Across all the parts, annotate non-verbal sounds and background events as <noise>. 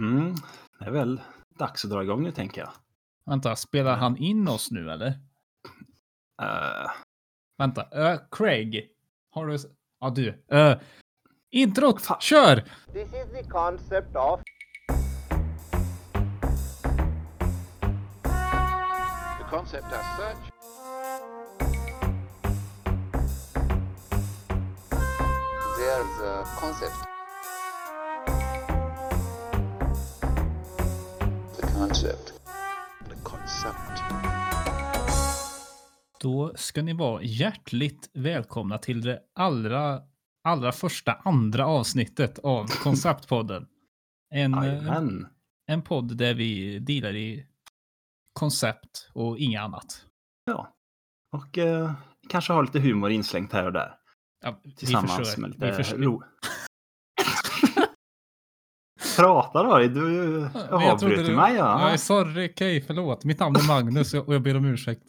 Mm, det är väl dags att dra igång nu tänker jag. Vänta, spelar han in oss nu eller? Uh, Vänta, uh, Craig. Har du... Ja, du. Uh, introt, kör! This is the concept of The concept as such there's a concept. Concept. The concept. Då ska ni vara hjärtligt välkomna till det allra, allra första andra avsnittet av <laughs> Konceptpodden. En, eh, Jajamän. en podd där vi dealar i koncept och inget annat. Ja. Och eh, kanske har lite humor inslängt här och där. Ja, vi Tillsammans försöker- med lite ro. Prata då, du trodde avbryter du- mig. Ja. Nej, sorry, okej, förlåt. Mitt namn är Magnus och jag ber om ursäkt.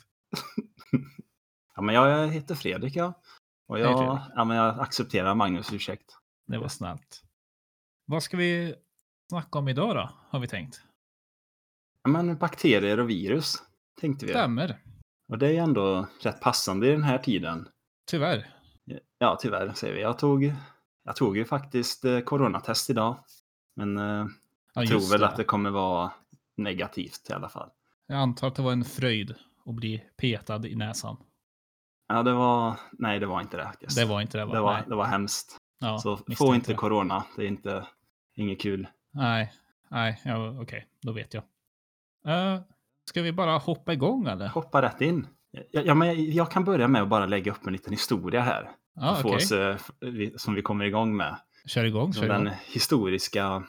<laughs> ja, men jag heter Fredrik ja. Och Hej, jag, Fredrik. ja, men jag accepterar Magnus ursäkt. Det var snällt. Vad ska vi snacka om idag då, har vi tänkt? Ja, men bakterier och virus tänkte vi. Stämmer. Och det är ändå rätt passande i den här tiden. Tyvärr. Ja, tyvärr säger vi. Jag tog, jag tog ju faktiskt eh, coronatest idag. Men eh, Ja, jag tror väl det. att det kommer vara negativt i alla fall. Jag antar att det var en fröjd att bli petad i näsan. Ja, det var... Nej, det var inte det faktiskt. Det var inte det va? det var, Nej. det var hemskt. Ja, Så få inte det. corona. Det är inte inget kul. Nej, nej, ja, okej, då vet jag. Uh, ska vi bara hoppa igång eller? Hoppa rätt in. Ja, ja, men jag kan börja med att bara lägga upp en liten historia här. Få okej. oss, eh, som vi kommer igång med. Kör igång, kör Den igång. historiska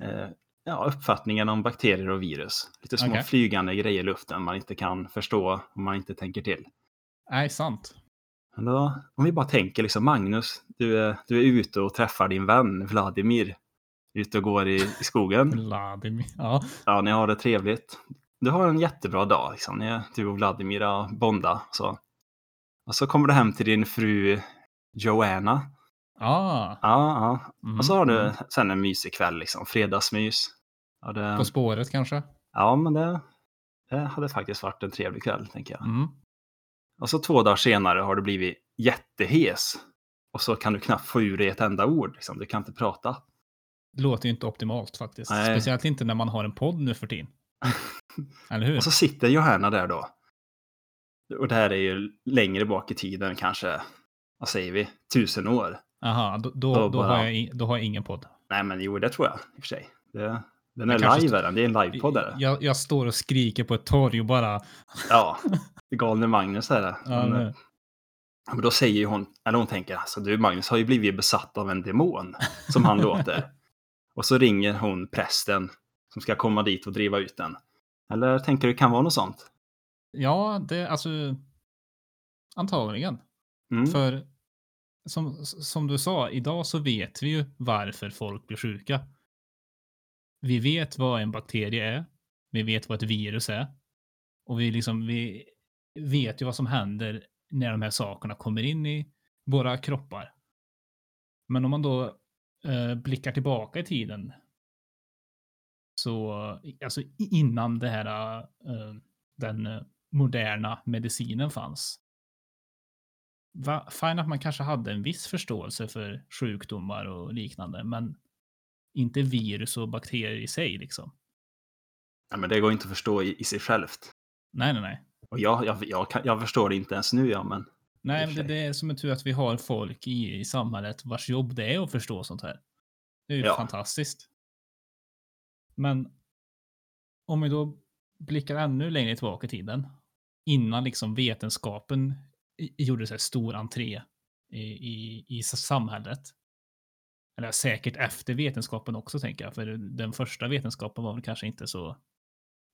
eh, ja, uppfattningen om bakterier och virus. Lite små Okej. flygande grejer i luften man inte kan förstå om man inte tänker till. Nej, sant. Men då, om vi bara tänker liksom Magnus, du är, du är ute och träffar din vän Vladimir. Ute och går i, i skogen. <laughs> Vladimir. Ja, Ja, ni har det trevligt. Du har en jättebra dag. Liksom. Ni, är- du och Vladimir har bonda. Så. Och så kommer du hem till din fru Joanna. Ah, Ja, ja. mm, Och så har du mm. sen en mysig kväll, liksom. fredagsmys. Det, På spåret kanske? ja men det, det hade faktiskt varit en trevlig kväll, tänker jag. Mm. Och så två dagar senare har du blivit jättehes. Och så kan du knappt få ur dig ett enda ord. Liksom. Du kan inte prata. Det låter ju inte optimalt faktiskt. Nej. Speciellt inte när man har en podd nu för tiden. <laughs> Eller hur? Och så sitter Johanna där då. Och det här är ju längre bak i tiden, kanske, vad säger vi, tusen år. Aha, då, då, Då bara- har jag, då har jag ingen podd. Nej, men jo, det tror jag i och för sig. Det, den är Jag live, den. det är en livepodd. är det. Jag, jag står och skriker på ett torg och bara... Ja, galne Magnus är <laughs> det. Ja, men, men då säger ju hon, eller hon tänker, alltså du Magnus har ju blivit besatt av en demon, som han låter. <laughs> Och så ringer hon prästen som ska komma dit och driva ut den. Eller tänker du det kan vara något sånt? Ja, det alltså... Antagligen. Mm. För som, som du sa, idag så vet vi ju varför folk blir sjuka. Vi vet vad en bakterie är. Vi vet vad ett virus är. Och vi, liksom, vi vet ju vad som händer när de här sakerna kommer in i våra kroppar. Men om man då eh, blickar tillbaka i tiden. Så alltså innan det här, eh, den eh, moderna medicinen fanns. Va, fine att man kanske hade en viss förståelse för sjukdomar och liknande, men inte virus och bakterier i sig liksom. Ja, men det går inte att förstå i, i sig självt. Nej, nej, nej. Och jag, jag, jag, jag förstår det inte ens nu, ja, men Nej, men det, det är som en tur att vi har folk i, i samhället vars jobb det är att förstå sånt här. Det är ju Ja. fantastiskt. Men om vi då blickar ännu längre tillbaka i tiden, innan liksom vetenskapen gjorde så här stor entré i, i, i samhället. Eller säkert efter vetenskapen också tänker jag, för den första vetenskapen var väl kanske inte så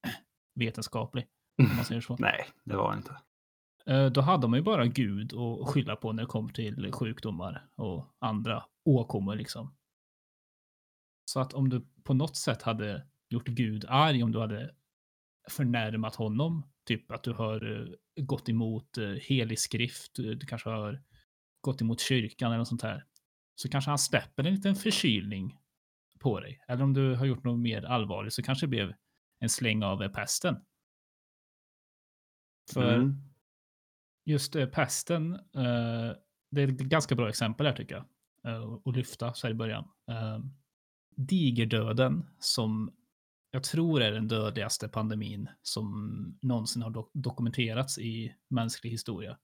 <clears throat> vetenskaplig, om man säger så. <laughs> nej, det var inte. Eh, Då hade man ju bara Gud att skylla på när det kom till sjukdomar och andra åkommor liksom. Så att om du på något sätt hade gjort Gud arg, om du hade förnärmat honom, typ att du har eh, gått emot eh, helig skrift, du du kanske har gått emot kyrkan eller något sånt här, så kanske han släpper en liten förkylning på dig. Eller om du har gjort något mer allvarligt så kanske det blev en släng av pesten. För Mm. just eh, pesten, eh, det är ett ganska bra exempel här tycker jag. eh, att lyfta så här i början. Eh, digerdöden som jag tror är den dödligaste pandemin som någonsin har dok- dokumenterats i mänsklig historia.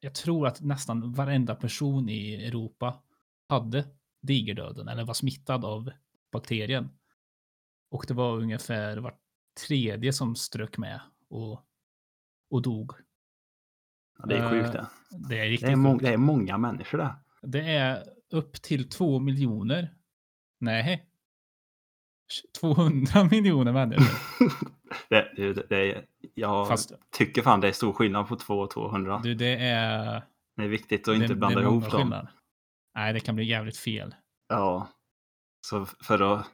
Jag tror att nästan varenda person i Europa hade digerdöden eller var smittad av bakterien. Och det var ungefär var tredje som strök med och, och dog. Ja, det är sjukt det. Det är riktigt Det är, det är många människor det. Det är upp till två miljoner. Nej. 200 miljoner människor. <laughs> det, det, det är, jag Fast tycker fan det är stor skillnad på 2 och 200. du, det är... Det är viktigt att det, inte blanda det ihop dem. Nej, det kan bli jävligt fel. Ja. Så för att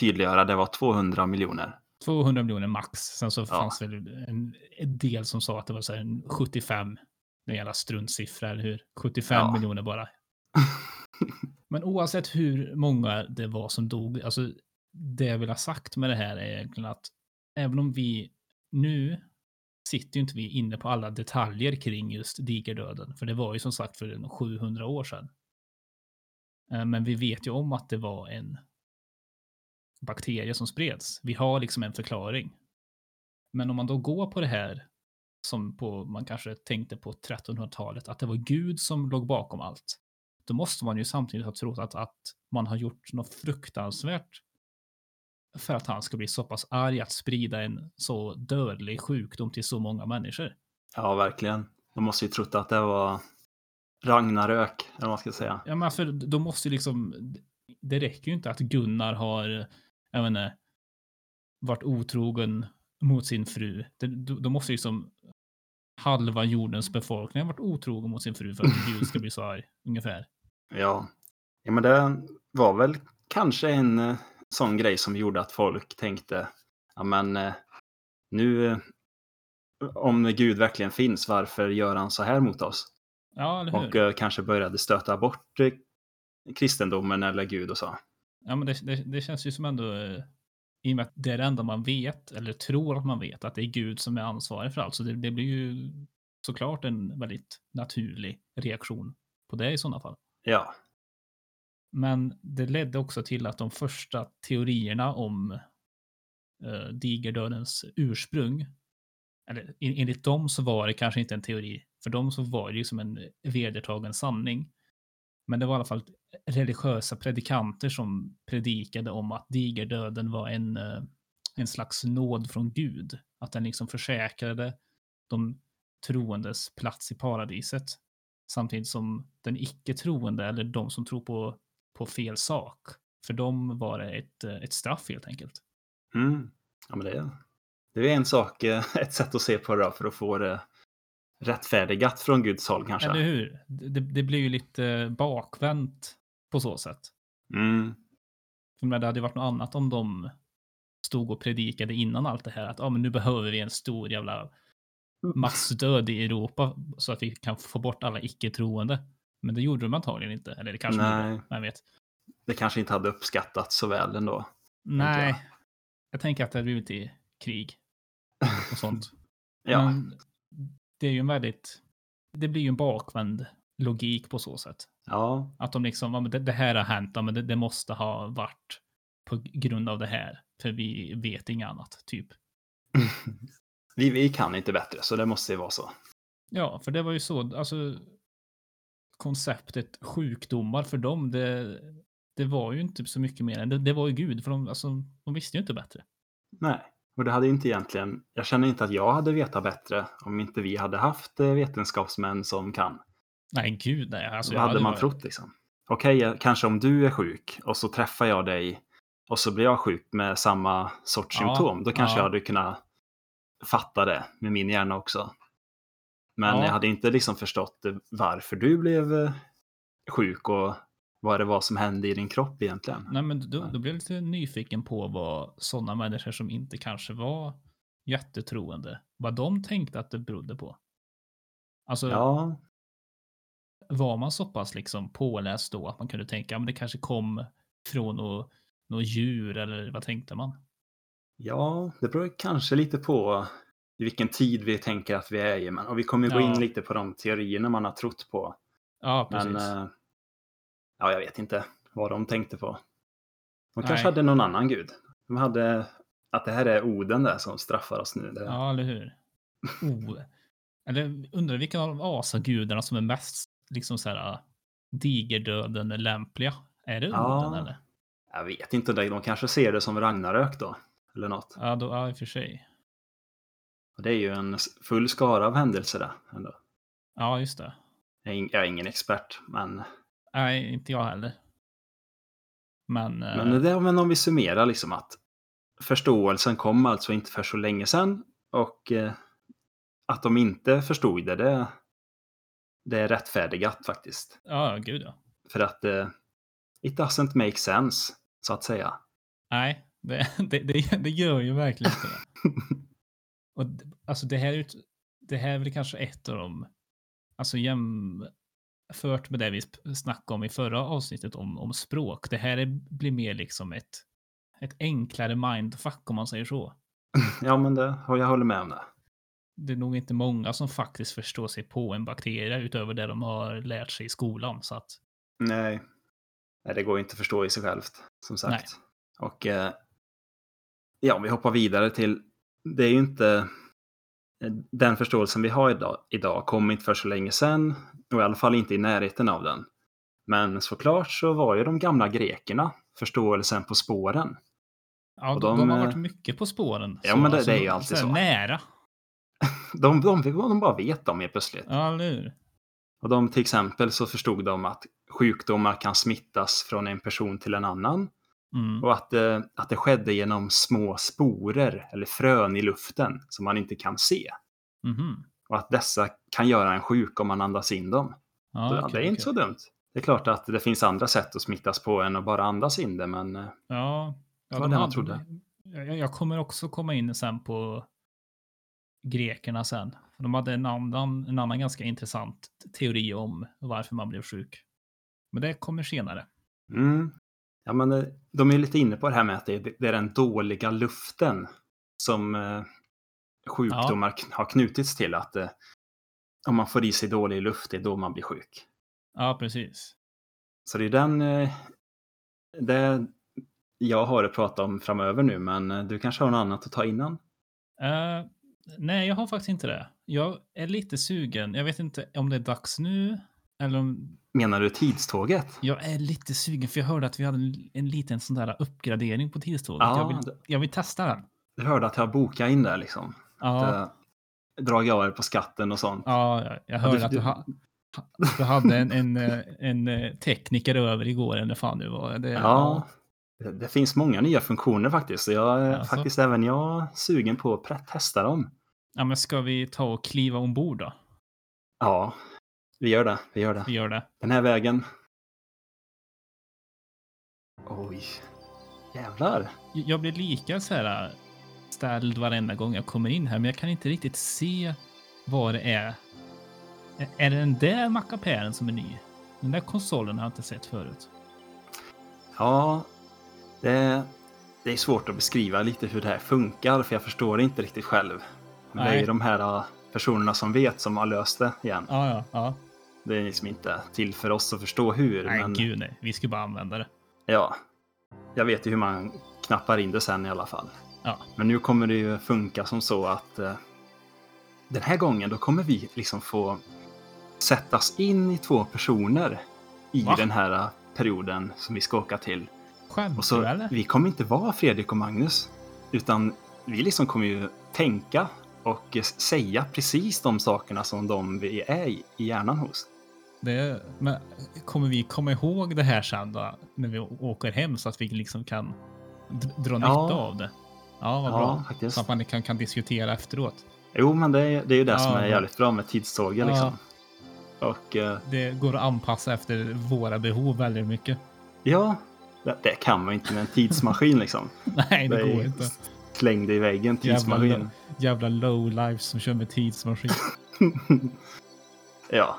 tydliggöra, det var 200 miljoner. 200 miljoner max. Sen så Ja. fanns väl en, en del som sa att det var så här en 75. En jävla struntsiffra, eller hur? 75 Ja. miljoner bara. <laughs> Men oavsett hur många det var som dog, alltså det jag vill ha sagt med det här är egentligen att även om vi nu sitter ju inte vi inne på alla detaljer kring just digerdöden, för det var ju som sagt för 700 år sedan. Eh, men vi vet ju om att det var en bakterie som spreds. Vi har liksom en förklaring. Men om man då går på det här som på, man kanske tänkte på 1300-talet, att det var Gud som låg bakom allt. Då måste man ju samtidigt ha trott att, att man har gjort något fruktansvärt för att han ska bli så pass arg att sprida en så dödlig sjukdom till så många människor. Ja, verkligen. De måste ju trott att det var Ragnarök, eller vad man ska säga. Ja, men för då måste ju liksom, det räcker ju inte att Gunnar har, jag inte, varit otrogen mot sin fru. Då måste ju liksom halva jordens befolkning ha varit otrogen mot sin fru för att Gud ska bli så arg, ungefär. <laughs> Ja. ja, men det var väl kanske en sån grej som gjorde att folk tänkte, ja men eh, nu, om Gud verkligen finns, varför gör han så här mot oss? Ja, eller hur? Och eh, kanske började stöta bort eh, kristendomen eller Gud och så. Ja, men det, det, det känns ju som ändå, i och med att det är det enda man vet, eller tror att man vet, att det är Gud som är ansvarig för allt. Så det, det blir ju såklart en väldigt naturlig reaktion på det i sådana fall. Ja, men det ledde också till att de första teorierna om eh, digerdödens ursprung, eller en- enligt dem så var det kanske inte en teori, för dem så var det ju som en vedertagen sanning. Men det var i alla fall religiösa predikanter som predikade om att digerdöden var en, eh, en slags nåd från Gud. Att den liksom försäkrade de troendes plats i paradiset. Samtidigt som den icke troende eller de som tror på, på fel sak. För dem var det ett, eh, ett straff helt enkelt. mm. ja men det, är- det är en sak, eh, <laughs> ett sätt att se på det då, för att få det rättfärdigat från Guds håll kanske. Eller hur? Det, det blir ju lite bakvänt på så sätt. Mm. För det hade ju varit något annat om de stod och predikade innan allt det här att ah, men nu behöver vi en stor jävla massdöd i Europa så att vi kan få bort alla icke-troende. Men det gjorde de antagligen inte. Eller det kanske Nej. gjorde. Jag vet. Det kanske inte hade uppskattats så väl ändå. Nej. jag. Jag tänker att det hade blivit i krig <laughs> och sånt. Ja, Men det är ju en väldigt... Det blir ju en bakvänd logik på så sätt. ja, Att de liksom, det, det här har hänt, men det, det måste ha varit på grund av det här. För vi vet inget annat, typ. <laughs> vi, vi kan inte bättre så det måste ju vara så. Ja, för det var ju så, alltså konceptet sjukdomar för dem, det, det var ju inte så mycket mer än det, det var ju Gud, för de, alltså, de visste ju inte bättre. Nej, och det hade inte egentligen, jag känner inte att jag hade vetat bättre om inte vi hade haft eh, vetenskapsmän som kan. Nej, gud nej. Alltså, Vad hade man bara- trott liksom? Okej, eh, kanske om du är sjuk och så träffar jag dig och så blir jag sjuk med samma sorts Ja, symptom. Då kanske ja. jag hade kunnat fatta det med min hjärna också. Men Ja. jag hade inte liksom förstått varför du blev eh, sjuk och vad det var som hände i din kropp egentligen. Nej, men då, då blev jag lite nyfiken på vad sådana människor som inte kanske var jättetroende, vad de tänkte att det berodde på. Alltså, Ja, var man så pass liksom påläst då att man kunde tänka att det kanske kom från att något djur eller vad tänkte man? Ja, det beror kanske lite på vilken tid vi tänker att vi är i. Men, och vi kommer gå Ja. in lite på de teorierna man har trott på. Ja, precis. Men eh, ja, jag vet inte vad de tänkte på. De kanske Nej. hade någon annan gud. De hade att det här är Oden där som straffar oss nu. Det, Ja, eller hur? Oh. Eller undrar vilken av de asagudarna som är mest liksom så här digerdöden lämpliga? Är det Ja. Oden eller? Jag vet inte, de kanske ser det som Ragnarök då. Eller något. Ja, då, ja, i och för sig. Och det är ju en full skara av händelser där. Ändå. Ja, just det. Jag är, jag är ingen expert, men, Nej, inte jag heller. Men, eh, men, det, men om vi summerar liksom att förståelsen kom alltså inte för så länge sedan och eh, att de inte förstod det, det, det är rättfärdigat faktiskt. ja, gud ja. För att eh, it doesn't make sense, så att säga. Nej, det, <laughs> det, det, det gör ju verkligen inte det. <laughs> Och alltså det här är ett- det här är väl kanske ett av de, alltså jämfört med det vi snackade om i förra avsnittet om, om språk. Det här är, blir mer liksom ett, ett enklare mindfuck om man säger så. <laughs> ja, men det, och jag håller med om det. Det är nog inte många som faktiskt förstår sig på en bakterie utöver det de har lärt sig i skolan. Så att, Nej. Nej, det går inte att förstå i sig självt, som sagt. Nej. Och eh, ja, om vi hoppar vidare till, det är ju inte den förståelsen vi har idag, idag kom inte för så länge sedan och i alla fall inte i närheten av den. Men såklart så var ju de gamla grekerna förståelsen på spåren. ja, Och de, de, har eh, varit mycket på spåren. ja, men det- det är ju alltid här så. Nära. <laughs> De, de, de bara vet dem helt plötsligt. Ja, eller hur? Och de till exempel så förstod de att sjukdomar kan smittas från en person till en annan. Mm. Och att, det- att det skedde genom små sporer eller frön i luften som man inte kan se. Mhm. Och att dessa kan göra en sjuk om man andas in dem. Ja, Så, okej, det är inte okej. så dumt. Det är klart att det finns andra sätt att smittas på än att bara andas in det, men eh, Ja, ja Det var de det man trodde. Jag, jag kommer också komma in sen på grekerna sen. De hade en annan, en annan ganska intressant teori om varför man blev sjuk. Men det kommer senare. mm, ja, men eh, de är lite inne på det här med att det, är den dåliga luften som eh, sjukdomar kn- har knutits till. Att eh, om man får i sig dålig luft, det är då man blir sjuk. Ja, precis. Så det är den det jag har att prata om framöver nu, men du kanske har något annat att ta innan? Eh, nej, jag har faktiskt inte det. Jag är lite sugen. Jag vet inte om det är dags nu eller om Menar du tidståget? jag är lite sugen för jag hörde att vi hade en, en liten sån där uppgradering på tidståget. Ja, jag, vill, det- jag vill testa den. Du hörde att jag bokade in där liksom. Ja. Ja. Dragit av er på skatten och sånt. Ja, jag- jag Ja, hörde du- att du, du- du hade en, en, eh, en eh, tekniker över igår, eller fan du var. Det, Ja, det, det finns många nya funktioner faktiskt. Jag är Alltså? faktiskt även jag sugen på att testa dem. ja, men ska vi ta och kliva ombord då? Ja, vi gör det. Vi gör det. Vi gör det. Den här vägen. Oj. Jävlar. Jag blir lika så här ställd varenda gång jag kommer in här, men jag kan inte riktigt se vad det är. Är det den där mackapären som är ny? Den där konsolen har jag inte sett förut. Ja, det, det är svårt att beskriva lite hur det här funkar, för jag förstår det inte riktigt själv. Men det är Nej. ju de här äh, personerna som vet som har löst det igen. Ja, ja, ja. Det är liksom inte till för oss att förstå hur. Nej, men gud nej. Vi ska bara använda det. ja, jag vet ju hur man knappar in det sen i alla fall. Ja. Men nu kommer det ju funka som så att eh, den här gången då kommer vi liksom få sättas in i två personer i Va? den här eh, perioden som vi ska åka till. Skämtar Och du så, eller? vi kommer inte vara Fredrik och Magnus, utan vi liksom kommer ju tänka och säga precis de sakerna som de vi är i, hjärnan hos. Det, men kommer vi komma ihåg det här sen då, när vi åker hem så att vi liksom kan dra nytta Ja. av det? Ja, vad Ja, bra. faktiskt. Så att man kan, kan diskutera efteråt. Jo, men det, är- det är ju det Ja, som är bra. jävligt bra med tidstågen liksom. Och eh, Det går att anpassa efter våra behov väldigt mycket. ja, det, det kan man inte med en tidsmaskin liksom. <laughs> Nej, det Det är går inte. Släng dig i väggen, tidsmaskin. Jävla, jävla low life som kör med tidsmaskin. <laughs> ja.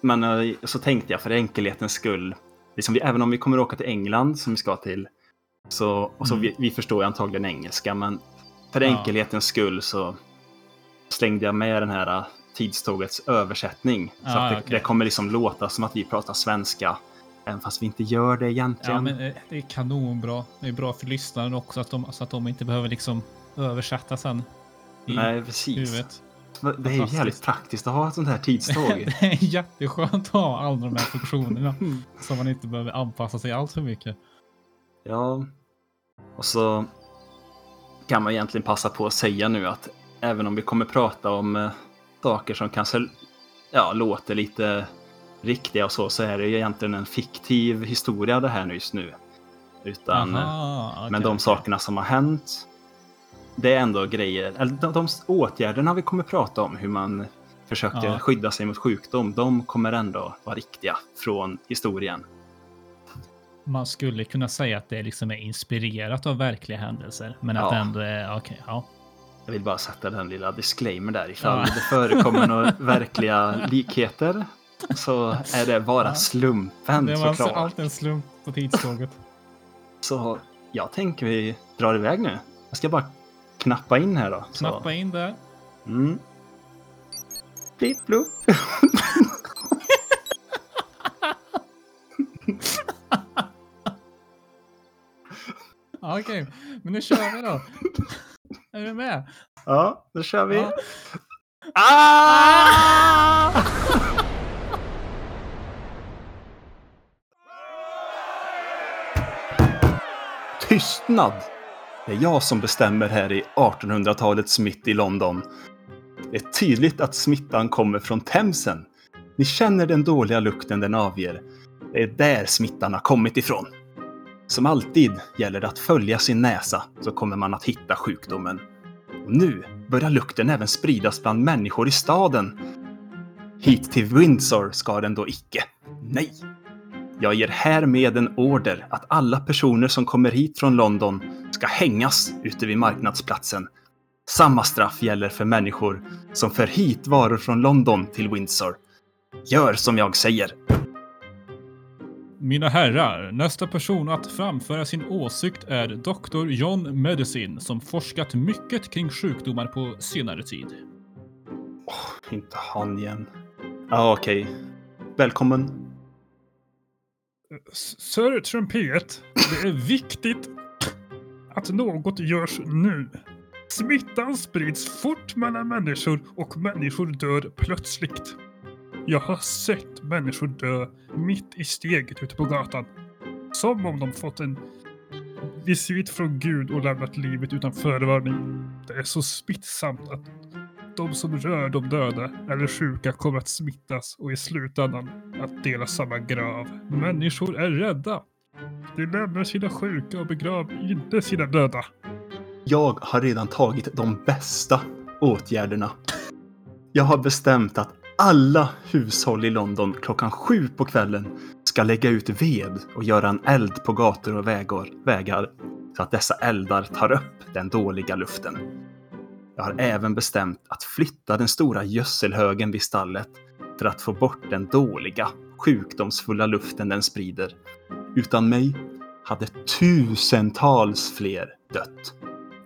Men eh, så tänkte jag för enkelhetens skull, liksom vi, även om vi kommer åka till England som vi ska till, Så, och så Mm. vi, vi förstår ju antagligen engelska, men för Ja. enkelhetens skull så slängde jag med den här äh, tidstågets översättning. så Ja, att det, okej. det kommer liksom låta som att vi pratar svenska, även fast vi inte gör det egentligen. Ja, men eh, det är kanonbra. Det är bra för lyssnaren också att de, så att de inte behöver liksom översätta sen. Nej, precis. huvudet. Det är ju jävligt praktiskt att ha ett sånt här tidståg. <laughs> det är jätteskönt att ha alla de här funktionerna. <laughs> så man inte behöver anpassa sig allt för mycket. Ja, och så kan man egentligen passa på att säga nu att även om vi kommer prata om eh, saker som kanske ja, låter lite riktiga och så, så är det ju egentligen en fiktiv historia det här just nu. Utan, eh, Aha, okej, men de sakerna som har hänt, det är ändå grejer, eller de, de åtgärderna vi kommer prata om, hur man försökte Ja. skydda sig mot sjukdom, de kommer ändå vara riktiga från historien. Man skulle kunna säga att det liksom är inspirerat av verkliga händelser. Men att Ja. det ändå är, okej, ja. Jag vill bara sätta den lilla disclaimer där. Ifall Ja. det förekommer några <laughs> verkliga likheter så är det bara slumpen Det var alltså såklart. allt en slump på tidståget. Så jag tänker vi drar iväg nu. Jag ska bara knappa in här då. Så. Knappa in där. Mm. Blipp, blupp. <laughs> Okej, men nu kör vi då. Är du med? Ja, då kör vi. Ja. Ah! Tystnad! Det är jag som bestämmer här i 1800-talets mitt i London. Det är tydligt att smittan kommer från Themsen. Ni känner den dåliga lukten den avger. Det är där smittan har kommit ifrån. Som alltid gäller det att följa sin näsa så kommer man att hitta sjukdomen. Och nu börjar lukten även spridas bland människor i staden. Hit till Windsor ska den då icke. Nej! Jag ger härmed en order att alla personer som kommer hit från London ska hängas ute vid marknadsplatsen. Samma straff gäller för människor som för hit varor från London till Windsor. Gör som jag säger. Mina herrar, nästa person att framföra sin åsikt är Dr. John Medicine som forskat mycket kring sjukdomar på senare tid. Inte han igen. Ja, okej. Välkommen. Sir Trumpet, det är viktigt att något görs nu. Smittan sprids fort mellan människor och människor dör plötsligt. Jag har sett människor dö mitt i steget ute på gatan. Som om de fått en visit från Gud och lämnat livet utan förvarning. Det är så smittsamt att de som rör de döda eller sjuka kommer att smittas och i slutändan att dela samma grav. Människor är rädda. De lämnar sina sjuka och begraver inte sina döda. Jag har redan tagit de bästa åtgärderna. Jag har bestämt att alla hushåll i London klockan sju på kvällen ska lägga ut ved och göra en eld på gator och vägar, vägar så att dessa eldar tar upp den dåliga luften. Jag har även bestämt att flytta den stora gödselhögen vid stallet för att få bort den dåliga, sjukdomsfulla luften den sprider. Utan mig hade tusentals fler dött.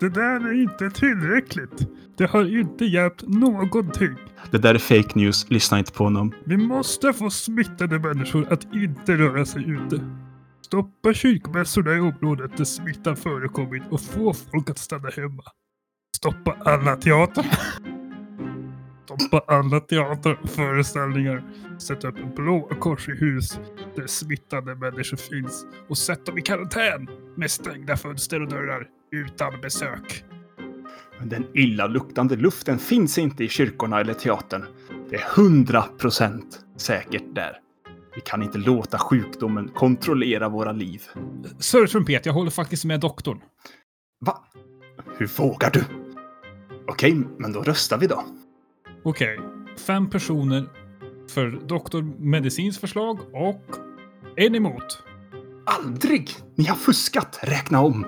Det där är inte tillräckligt. Det har inte hjälpt någonting. Det där är fake news, lyssna inte på honom. Vi måste få smittade människor att inte röra sig ute. Stoppa kyrkmässorna i området där smittan förekommit och få folk att stanna hemma. Stoppa alla teatrar. Stoppa alla teatrar och föreställningar. Sätt upp blå kors i hus där smittade människor finns och sätt dem i karantän med stängda fönster och dörrar utan besök. Men den illaluktande luften finns inte i kyrkorna eller teatern. Det är hundra procent säkert där. Vi kan inte låta sjukdomen kontrollera våra liv. Sir Trumpet, jag håller faktiskt med doktorn. Va? Hur vågar du? Okej, men då röstar vi då. Okej, fem personer för Dr. Medicins förslag och en emot. Aldrig! Ni har fuskat! Räkna om!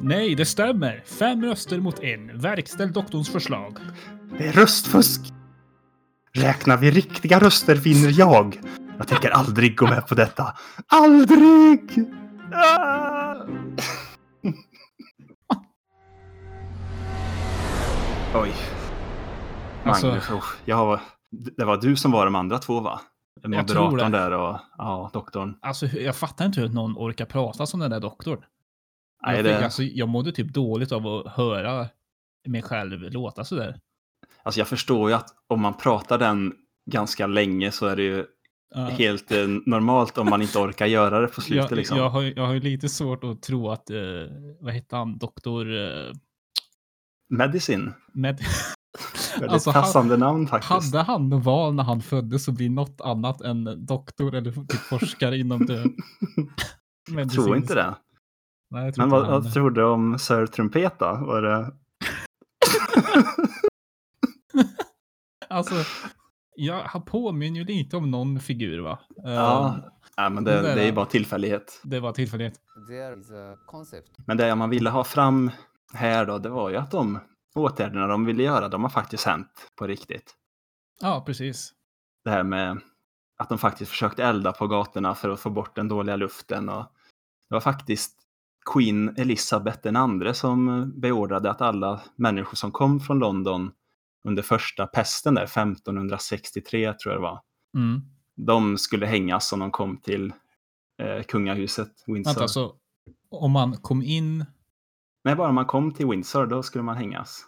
Nej, det stämmer. Fem röster mot en. Verkställ doktorns förslag. Det är röstfusk! Räknar vi riktiga röster vinner jag. Jag tänker aldrig gå med på detta. Aldrig! Ah! Oj. Alltså- Magnus, oh, jag var, det var du som var de andra två va? Moderatorn där och ja, doktorn. Alltså jag fattar inte hur någon orkar prata som den där doktorn. Nej, jag, det- fick, alltså, jag mådde typ dåligt av att höra mig själv låta sådär. Alltså jag förstår ju att om man pratar den ganska länge så är det ju Ja. helt eh, normalt om man inte <laughs> orkar göra det på slutet jag, liksom. jag, har, jag har ju lite svårt att tro att, eh, vad hette han, doktor eh, Medicine. med... Väldigt Alltså, han- passande namn faktiskt. Hade han val när han föddes att bli något annat än doktor eller typ forskare inom det <laughs> Jag tror inte det. Nej, jag tror Men inte vad, han vad tror du om Sir Trumpeta? Var det... <laughs> Alltså, jag han påminner ju lite om någon figur va? Ja, ja men det, det är bara tillfällighet. Det var tillfällighet. Men det man ville ha fram här då, det var ju att de åtgärderna de ville göra, de har faktiskt hänt på riktigt. Ja, precis. Det här med att de faktiskt försökte elda på gatorna för att få bort den dåliga luften. Och det var faktiskt Queen Elizabeth II som beordrade att alla människor som kom från London under första pesten där, 1563 tror jag det var, Mm. de skulle hängas om de kom till eh, kungahuset Windsor. Vänta, så om man kom in... Nej, bara man kom till Windsor, då skulle man hängas.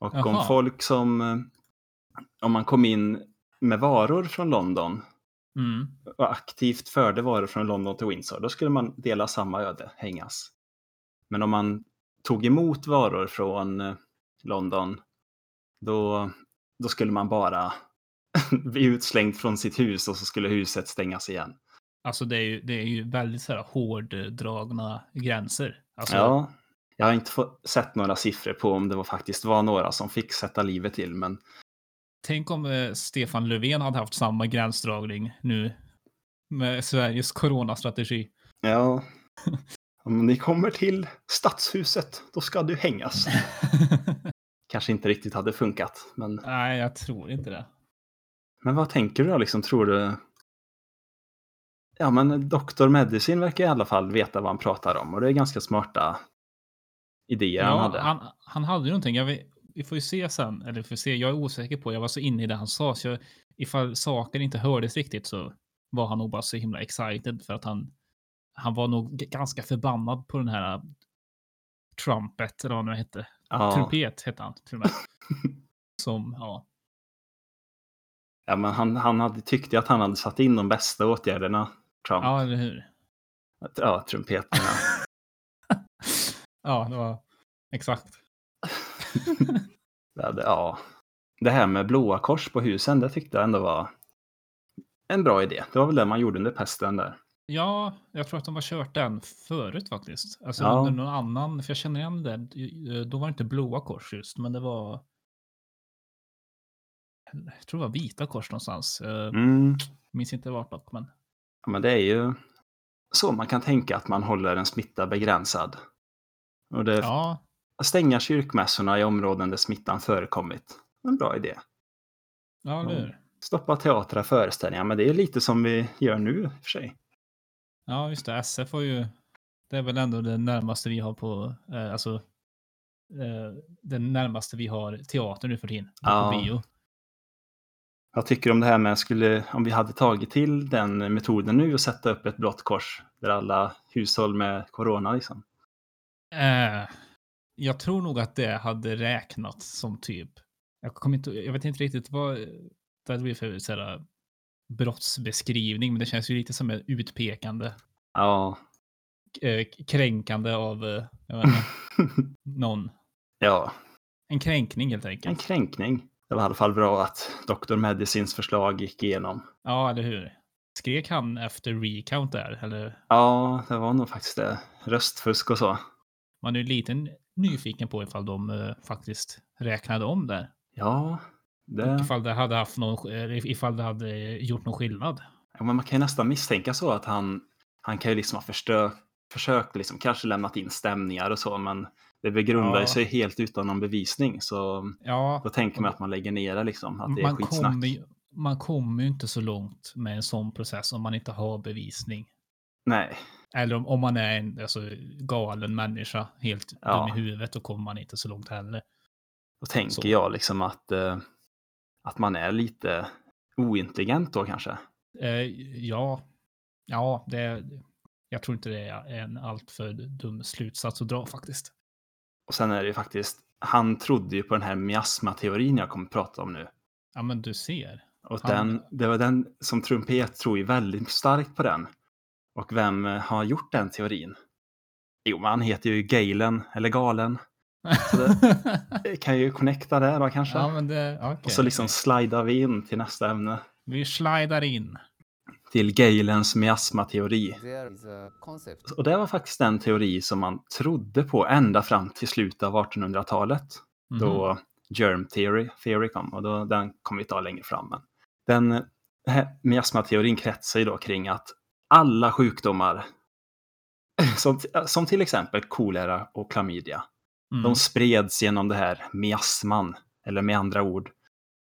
Och om Jaha. folk som, eh, om man kom in med varor från London Mm. och aktivt förde varor från London till Windsor, då skulle man dela samma öde, hängas. Men om man tog emot varor från eh, London, då, då skulle man bara <laughs> bli utslängd från sitt hus och så skulle huset stängas igen. Alltså det är ju, det är ju väldigt så här hårdragna gränser. Alltså, Ja, jag har inte fått, sett några siffror på om det var, faktiskt var några som fick sätta livet till, men Tänk om eh, Stefan Löfven hade haft samma gränsdragning nu med Sveriges coronastrategi. ja. Om ni kommer till stadshuset, då ska du hängas. <laughs> Kanske inte riktigt hade funkat, men, Nej, jag tror inte det. men vad tänker du då? Liksom, tror du? Ja, men Dr. Medicine verkar i alla fall veta vad han pratar om och det är ganska smarta idéer han Ja, hade. han, han hade någonting. Jag vet, vi får ju se sen, eller vi får se. Jag är osäker på, jag var så inne i det han sa, så jag, ifall saker inte hördes riktigt så var han nog bara så himla excited för att han, han var nog ganska förbannad på den här trumpet, eller vad det nu hette. ja, Trumpet hette han till och med. <laughs> Som, ja. ja, men han, han hade, tyckte att han hade satt in de bästa åtgärderna, Trump. ja, eller hur? Ja, trumpeterna. <laughs> Ja, det var exakt. <laughs> Det, hade- ja. det här med blåa kors på husen, det tyckte jag ändå var en bra idé. Det var väl det man gjorde under pesten där. Ja, jag tror att de har kört den förut faktiskt. Alltså Ja. under någon annan, för jag känner igen det. Då var det inte blåa kors just, men det var. Jag tror det var vita kors någonstans. Jag Mm. minns inte vart dock, men. Ja, men det är ju så man kan tänka att man håller en smitta begränsad. Och det, Ja, stänga kyrkmässorna i områden där smittan förekommit. En bra idé. ja, eller hur? Stoppa teatrar, föreställningar, men det är lite som vi gör nu i och för sig. Ja, just det. SF har ju. Det är väl ändå det närmaste vi har på, eh, alltså. Eh, det närmaste vi har teater nu för tiden. Ja. På bio. Jag tycker om det här med skulle, om vi hade tagit till den metoden nu och sätta upp ett blått kors där alla hushåll med corona liksom. Eh, jag tror nog att det hade räknats som typ. Jag, kommer inte, jag vet inte riktigt vad det blivit för så här, brottsbeskrivning, men det känns ju lite som ett utpekande, Ja, eh, kränkande av eh, jag inte, <laughs> någon. ja, En kränkning helt en enkelt. kränkning. Det var i alla fall bra att Dr. Medicins förslag gick igenom. Ja, eller hur? Skrek han efter recount där? Eller Ja, det var nog faktiskt det. Röstfusk och så. Man är ju lite nyfiken på ifall de eh, faktiskt räknade om där. Ja, det, Ifall det hade haft någon, eh, ifall det hade gjort någon skillnad. ja, men man kan ju nästan misstänka så att han, han kan ju liksom ha förstö, försökt liksom, kanske lämnat in stämningar och så, men det begrundar Ja. sig helt utan någon bevisning. Så Ja, då tänker man att man lägger ner det liksom, att det är man skitsnack. kommer, ju- man kommer ju inte så långt med en sån process om man inte har bevisning. Nej, Eller om, om man är en alltså, galen människa, helt Ja. dum i huvudet, då kommer man inte så långt heller. Då tänker Så. jag liksom att, eh, att man är lite ointelligent då kanske. Eh, ja, ja det, jag tror inte det är en alltför dum slutsats att dra faktiskt. Och sen är det ju faktiskt, han trodde ju på den här miasmateorin jag kommer att prata om nu. Ja, men du ser. Och Han- den, det var den som trumpet tror ju väldigt starkt på den. Och vem eh, har gjort den teorin? Jo, men han heter ju Galen, eller Galen. Eh, <laughs> Kan ju connecta där då kanske. ja, men det, okej. och så liksom slidar vi in till nästa ämne. Vi slidar in. Till Galens miasmateori. Och det var faktiskt den teori som man trodde på ända fram till slutet av 1800-talet. Mhm. Då germ theory, theory kom och då, den kommer vi ta längre fram. Men den den här miasmateorin kretsar ju då kring att alla sjukdomar, <clears throat> som, som till exempel kolera och klamydia, Mm. de spreds genom det här miasman, eller med andra ord,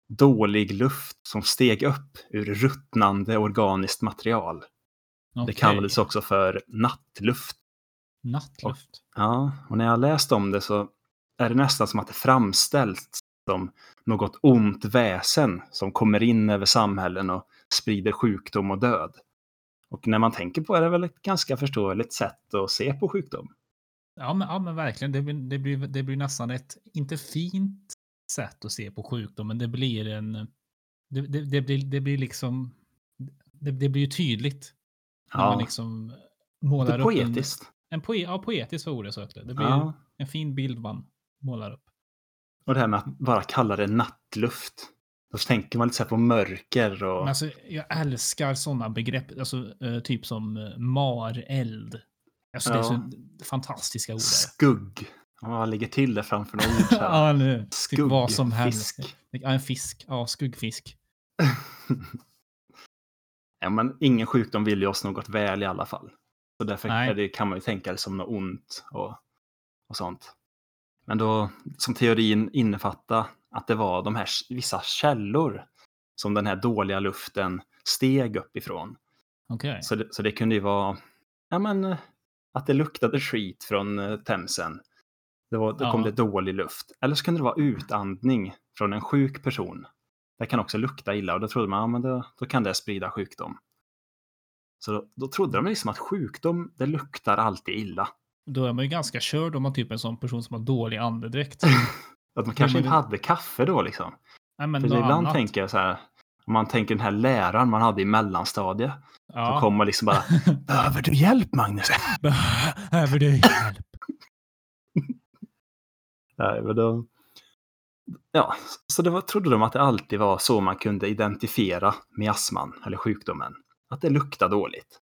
dålig luft som steg upp ur ruttnande organiskt material. Det Okej. kallades också för nattluft. Nattluft. Ja, och när jag läst om det så är det nästan som att det framställs som något ont väsen som kommer in över samhällen och sprider sjukdom och död. Och när man tänker på det är det väl ett ganska förståeligt sätt att se på sjukdom. Ja, men, ja, men verkligen. Det blir, det, blir, det blir nästan ett, inte fint sätt att se på sjukdom, men det blir en... Det, det, det, blir, det blir liksom... Det, det blir ju tydligt. När man Ja, liksom det målar är upp en, poetiskt. en poe, ja, poetiskt var ordet jag sökte. Det blir Ja, en fin bild man målar upp. och det här med att bara kalla det nattluft. Då tänker man lite så här på mörker och... Men alltså, jag älskar sådana begrepp, alltså, eh, typ som uh, mareld. Alltså, Det är Ja. så fantastiska ord. där. Skugg. Om man lägger till det framför några ord <laughs> ja, nu. Typ Skugg, vad som helst. fisk. Ja, en fisk. Ja, skuggfisk. <laughs> ja, men ingen sjukdom vill ju oss något väl i alla fall. Så därför det, kan man ju tänka det som något ont och, och sånt. Men då, som teorin innefattar att det var de här vissa källor som den här dåliga luften steg uppifrån. Okej. Så det, så det kunde ju vara, ja men, att det luktade skit från eh, Themsen. Det var, då kom Ja. det dålig luft. Eller så kunde det vara utandning från en sjuk person. Det kan också lukta illa och då trodde man, ja men då, då kan det sprida sjukdom. Så då, då trodde de liksom att sjukdom, det luktar alltid illa. Då är man ju ganska körd om man typ är en sån person som har dålig andedräkt. <laughs> Att man kanske men inte hade kaffe då liksom. Nej, För ibland annat. tänker jag så här, om man tänker den här läraren man hade i mellanstadiet. Så ja. kommer liksom bara, <laughs> behöver du hjälp Magnus? <laughs> Behöver du hjälp? <laughs> Nej, men då... Ja, så det var, trodde de att det alltid var så man kunde identifiera miasman, eller sjukdomen. Att det luktade dåligt.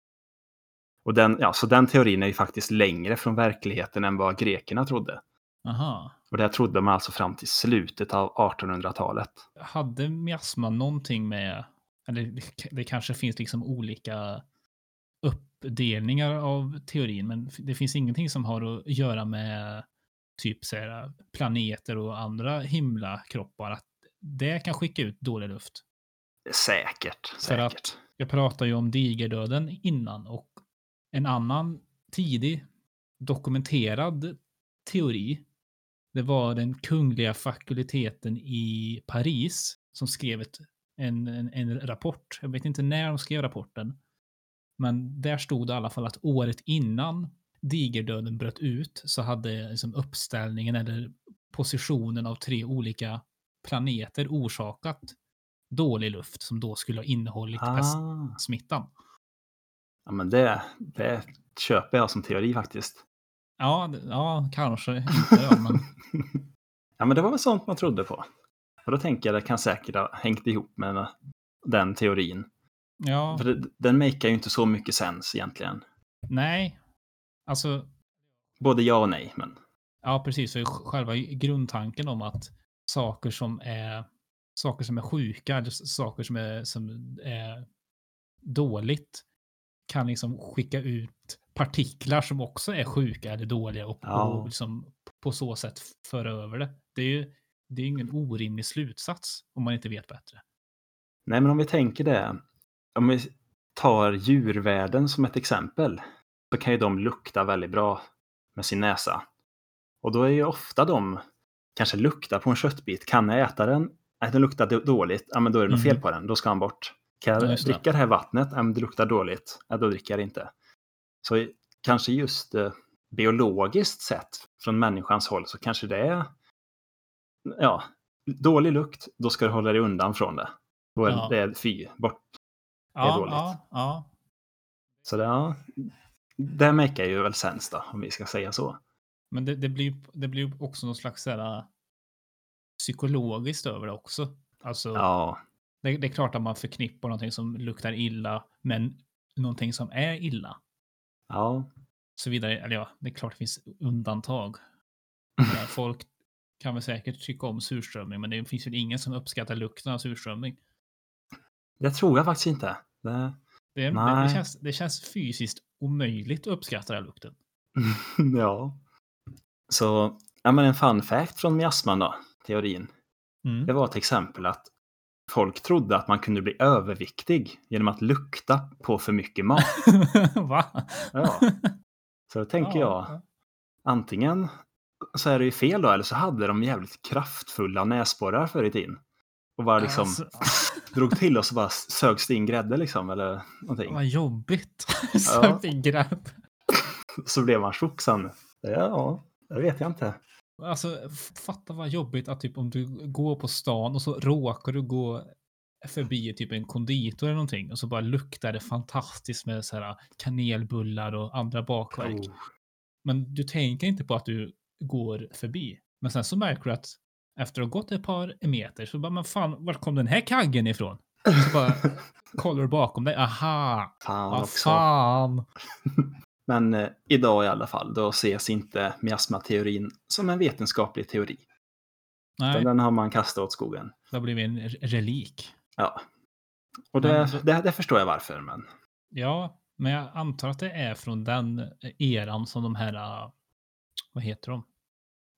Och den, ja, så den teorin är ju faktiskt längre från verkligheten än vad grekerna trodde. Aha. Och det trodde man alltså fram till slutet av 1800-talet. Hade miasma någonting med, eller det- det kanske finns liksom olika uppdelningar av teorin, men det finns ingenting som har att göra med typ så här, planeter och andra himlakroppar, att det kan skicka ut dålig luft. Säkert, För säkert. att jag pratade ju om digerdöden innan och en annan tidig dokumenterad teori, det var den kungliga fakulteten i Paris som skrev ett, en, en, en rapport. Jag vet inte när de skrev rapporten, men där stod det i alla fall att året innan digerdöden bröt ut så hade liksom uppställningen eller positionen av tre olika planeter orsakat dålig luft som då skulle ha innehållit Ah, pestsmittan. ja, men det, det köper jag som teori faktiskt. Ja, ja, kanske inte då, men <laughs> ja, men det var väl sånt man trodde på. Och då tänker jag det kan säkert ha hängt ihop med den teorin. ja, För det, den makar ju inte så mycket sens egentligen. nej. Alltså, Både ja och nej, men ja precis, för själva grundtanken om att saker som är saker som är sjuka, eller saker som är, som är dåligt kan liksom skicka ut partiklar som också är sjuka eller dåliga och, Ja. och liksom på så sätt föra över det. Det är ju det är ingen orimlig slutsats om man inte vet bättre. Nej, men om vi tänker det. Om vi tar djurvärlden som ett exempel. Så kan ju de lukta väldigt bra med sin näsa. Och då är ju ofta de kanske luktar på en köttbit. Kan jag äta den? Nej, den luktar då- dåligt. Ja, men då är det något Mm. fel på den. Då ska han bort. Kan Ja, jag dricka det här vattnet? Ja, men det luktar dåligt. Ja, då dricker jag det inte. Så kanske just eh, biologiskt sett från människans håll så kanske det är ja, dålig lukt. Då ska du hålla dig undan från det. Då är Ja. det fy, bort. Ja, dåligt. ja, ja. Så det, ja, det märker ju väl sens då, om vi ska säga så. Men det, det blir det blir också någon slags här, äh, psykologiskt över det också. Alltså, Ja, det, det är klart att man förknippar någonting som luktar illa, men någonting som är illa. Ja, Så vidare, eller ja, det är klart det finns undantag. Menar, <laughs> Folk kan väl säkert tycka om surströmming, men det finns väl ingen som uppskattar lukten av surströmming. det tror jag faktiskt inte. Det, Det, det, Nej. det, känns, det känns fysiskt omöjligt att uppskatta den lukten. <laughs> ja. Så, ja men en fun fact från miasman då, teorin. Mm. Det var till exempel att folk trodde att man kunde bli överviktig genom att lukta på för mycket mat. <laughs> Va? Ja. Så då tänker Ja, jag, antingen så är det ju fel då, eller så hade de jävligt kraftfulla näsborrar förr i tiden. Och bara liksom Alltså, <laughs> drog till och så bara sögs det in grädde liksom, eller någonting. vad jobbigt. <laughs> Sökt in grädd. Så blev man tjock sen. Ja, det vet jag inte. Alltså, fatta vad jobbigt att typ om du går på stan och så råkar du gå förbi typ en konditor eller någonting och så bara luktar det fantastiskt med så här kanelbullar och andra bakverk. Oh. Men du tänker inte på att du går förbi. Men sen så märker du att efter att ha gått ett par meter så bara, men fan, vart kom den här kaggen ifrån? Så bara <laughs> kollar du bakom dig, aha, Fan också. fan. <laughs> Men eh, idag i alla fall, då ses inte miasmateorin som en vetenskaplig teori. Nej, Den har man kastat åt skogen. det har blivit en re- relik. Ja. Och Men det, då- det, det förstår jag varför, men Ja, men jag antar att det är från den eran som de här, äh, vad heter de?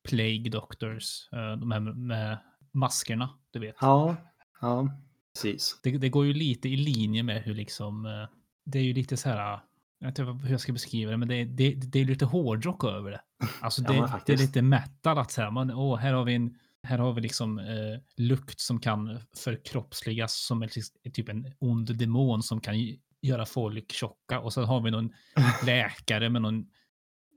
Plague Doctors, äh, de här med- maskerna, du vet. ja, ja, precis. Det, det går ju lite i linje med hur liksom, äh, det är ju lite så här, jag vet inte hur jag ska beskriva det, men det, är- det, det är lite hårdrock över det. Alltså Ja, det, men det är lite metal att säga, men åh, här har vi en, här har vi liksom eh, lukt som kan förkroppsligas som ett, typ en ond demon som kan göra folk tjocka och så har vi någon <laughs> läkare med någon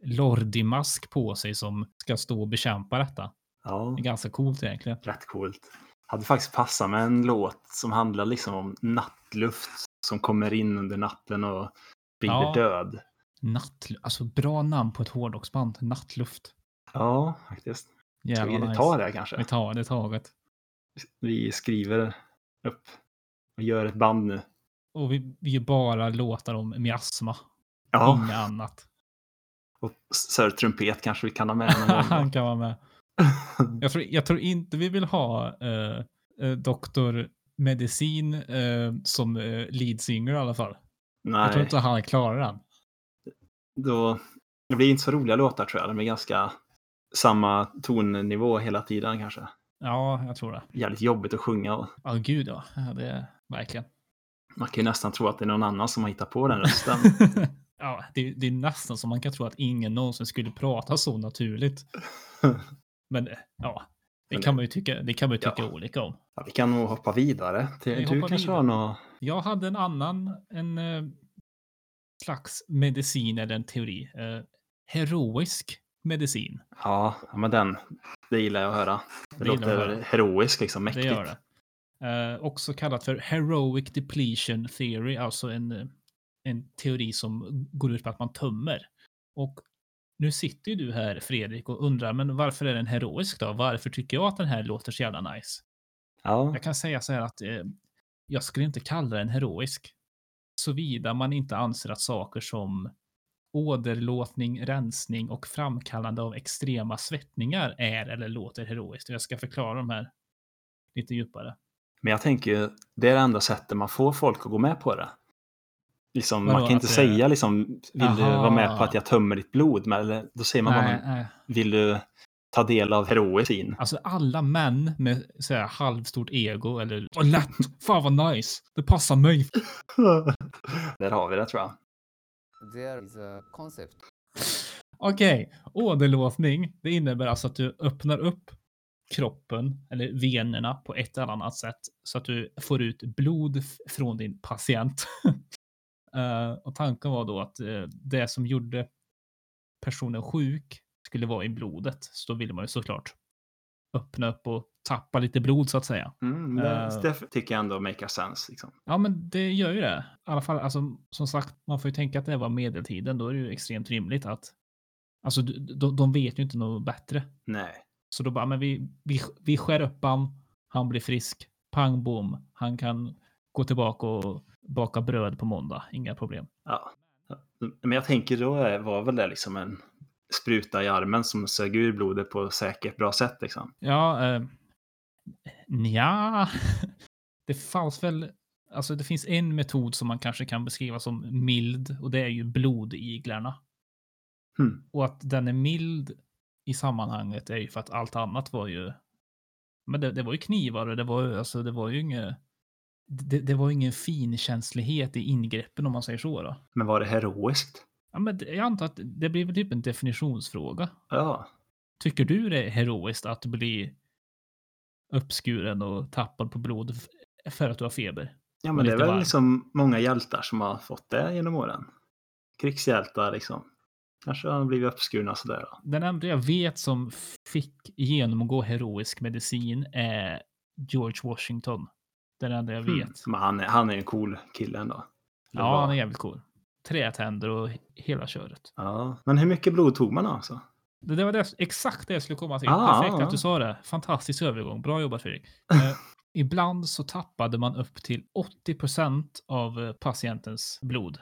lordimask på sig som ska stå och bekämpa detta. Ja, Det är ganska coolt egentligen. rätt coolt. Hade faktiskt passat med en låt som handlar liksom om nattluft som kommer in under natten och blir Ja. död. Natt, alltså bra namn på ett hårdrocksband, Nattluft. Ja, faktiskt. Jävla vi nice. ta det Vi kanske? tar det taget. Vi skriver upp och gör ett band nu. Och vi, vi gör bara låtar om miasma. Ja, Inget annat. och Sir Trumpet kanske vi kan ha med. <laughs> Han kan vara med. <laughs> Jag tror, jag tror inte vi vill ha eh, eh, Doktor Medicin eh, som eh, lead singer i alla fall. Jag tror Nej, inte han klarar den. då, det blir inte så roliga låtar tror jag. De är ganska samma tonnivå hela tiden kanske. Ja, jag tror det. Jävligt jobbigt att sjunga Ja, gud ja. det är verkligen. man kan ju nästan tro att det är någon annan som har hittat på den rösten. <laughs> ja, det, det är nästan som man kan tro att ingen någonsin skulle prata så naturligt. <laughs> Men ja, det kan man ju tycka, det kan man ju Ja. tycka olika om. Ja, vi kan nog hoppa vidare. Till, Vi du kanske vidare. har något... Jag hade en annan, en eh, slags medicin eller en teori. Eh, heroisk medicin. Ja, men den. Det gillar jag att höra. Det, Det låter heroiskt liksom, Det mäktigt. gör det. Eh, också kallat för heroic depletion theory, alltså en, en teori som går ut på att man tömmer. Och nu sitter ju du här Fredrik och undrar, men varför är den heroisk då? Varför tycker jag att den här låter så jävla nice? Ja, Jag kan säga så här att eh, jag skulle inte kalla den heroisk. Såvida man inte anser att saker som åderlåtning, rensning och framkallande av extrema svettningar är eller låter heroiskt. Jag ska förklara de här lite djupare. men jag tänker det är det enda sättet man får folk att gå med på det. Liksom, Vadå, man kan inte det- säga liksom, vill du vara med på att jag tömmer ditt blod? Men, eller, då säger man bara, Nej, men, nej. vill du ta del av heroisin? Alltså alla män med så här, halvstort ego eller vad lätt, fan vad nice, det passar mig. <laughs> Där har vi det tror jag. There is a concept Okej, åderlåtning, det innebär alltså att du öppnar upp kroppen eller venerna på ett eller annat sätt så att du får ut blod från din patient. <laughs> Eh, och tanken var då att eh, det som gjorde personen sjuk skulle vara i blodet. Så då ville man ju såklart öppna upp och tappa lite blod så att säga. Mm, det, det tycker jag ändå make sense. Liksom. Ja, men det gör ju det. I alla fall, alltså, som sagt, man får ju tänka att det var medeltiden. Då är det ju extremt rimligt att Alltså, de, de vet ju inte något bättre. Nej. Så då bara, men vi, vi, vi skär upp han, han blir frisk, pang bom, han kan gå tillbaka och baka bröd på måndag, inga problem. Ja. Men jag tänker då var väl det liksom en spruta i armen som sög ur blodet på säkert bra sätt. Liksom. Ja, eh, nja, <laughs> det fanns väl, alltså det finns en metod som man kanske kan beskriva som mild och det är ju blodiglarna. Hmm. Och att den är mild i sammanhanget är ju för att allt annat var ju, men det, det var ju knivar och det var ju, alltså det var ju inget, det, det var ingen finkänslighet i ingreppen om man säger så då. Men var det heroiskt? Ja, men jag antar att det blir väl typ en definitionsfråga. Ja. Tycker du det är heroiskt att bli uppskuren och tappad på blod för att du har feber? Ja, men det är väl varm. liksom många hjältar som har fått det genom åren. Krigshjältar liksom. Kanske har blivit uppskurna sådär. Då. Den enda jag vet som fick genomgå heroisk medicin är George Washington. Den enda jag vet. Hmm. Men han är, han är en cool kille ändå. Eller Ja, var. han är jävligt cool. Trätänder och hela köret. Ja. Men hur mycket blod tog man alltså? Det, det var det, exakt det jag skulle komma till. Ah, Perfekt ah, att du sa det. Fantastisk övergång. Bra jobbat Fredrik. <laughs> Eh, ibland så tappade man upp till 80% av eh, patientens blod.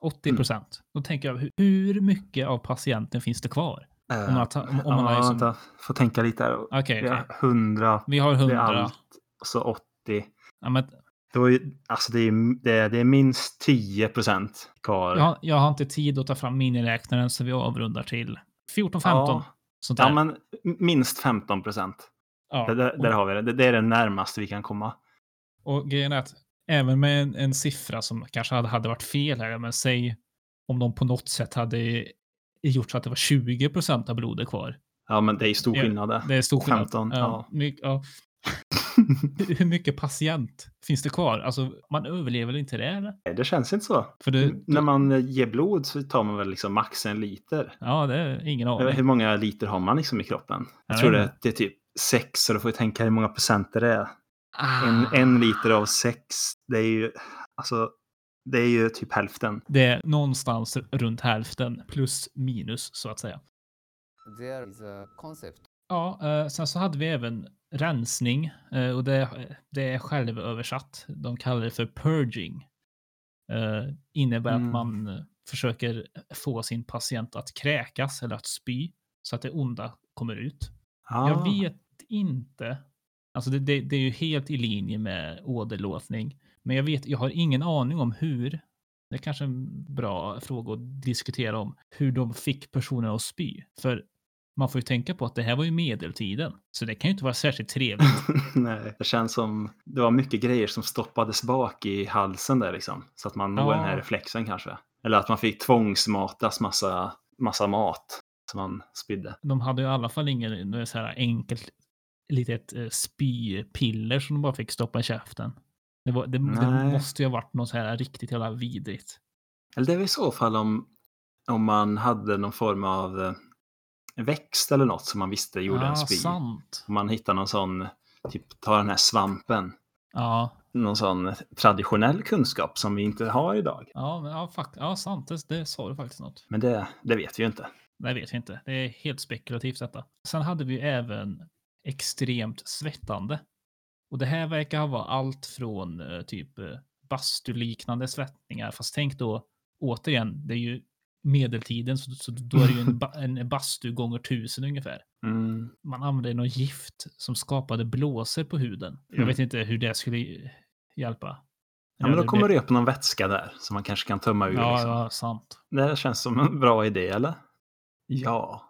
80 procent. Då tänker jag, hur- mycket av patienten finns det kvar? Om man ta- om- om man ja, liksom- vänta. Får tänka lite här. Vi har 100, Vi har det är 100. allt. Och så 80. Ja, men Då är, ju- alltså det, är, det, är, det är minst 10 procent kvar. jag, har- jag har inte tid att ta fram miniräknaren så vi avrundar till 14-15. Ja. Sånt där. Ja, men minst 15 procent. Ja, Där, där, och- där har vi det. det. Det är det närmaste vi kan komma. Och grejen är att även med en, en siffra som kanske hade, hade varit fel här, men säg om de på något sätt hade gjort så att det var 20 procent av blodet kvar. Ja, men det är stor skillnad det. Det är stor skillnad. 15, ja. ja. Ja. Hur- mycket patient finns det kvar? Alltså, man överlever inte det? Eller? Nej, det känns inte så. För det, När man ger blod så tar man väl liksom max en liter. Ja, det är ingen aning. Hur många liter har man liksom i kroppen? Jag Jag tror det, det är typ sex, så då får vi tänka hur många procent det är. Ah. En, en liter av sex, det är ju, alltså, det är ju typ hälften. Det är någonstans runt hälften plus minus så att säga. There is a concept Ja, eh, sen så hade vi även rensning eh, och det, det är självöversatt. De kallar det för purging. Eh, innebär Mm. att man eh, försöker få sin patient att kräkas eller att spy så att det onda kommer ut. Ah, Jag vet inte. Alltså det, det, det är ju helt i linje med åderlåtning. Men jag vet, jag har ingen aning om hur. Det är kanske en bra fråga att diskutera om hur de fick personen att spy. För man får ju tänka på att det här var ju medeltiden. Så det kan ju inte vara särskilt trevligt. <laughs> Nej, det känns som det var mycket grejer som stoppades bak i halsen där liksom. Så att man når Ja. den här reflexen kanske. Eller att man fick tvångsmatas massa, massa mat som man spydde. De hade ju i alla fall ingen något så här enkelt litet eh, spypiller som de bara fick stoppa i käften. Det, var, det, det måste ju ha varit något så här riktigt jävla vidrigt. Eller det är väl i så fall om, om man hade någon form av eh, växt eller något som man visste gjorde Ja, en spy. sant. Man hittar någon sån, typ ta den här svampen. Ja, Någon sån traditionell kunskap som vi inte har idag. Ja, men, ja, fuck, ja sant. Det, det sa du faktiskt något. Men det, det vet vi ju inte. Det vet jag inte. Det är helt spekulativt detta. Sen hade vi ju även extremt svettande. Och det här verkar ha varit allt från eh, typ eh, bastuliknande svettningar. Fast tänk då återigen, det är ju medeltiden så, så då är det ju en, ba, en bastu gånger tusen ungefär. Mm. Man använde något gift som skapade blåsor på huden. Jag Mm. vet inte hur det skulle hjälpa. Ja, men då kommer det upp någon vätska där som man kanske kan tömma ur. Ja, liksom. ja, sant. Det känns som en bra idé, eller? Ja.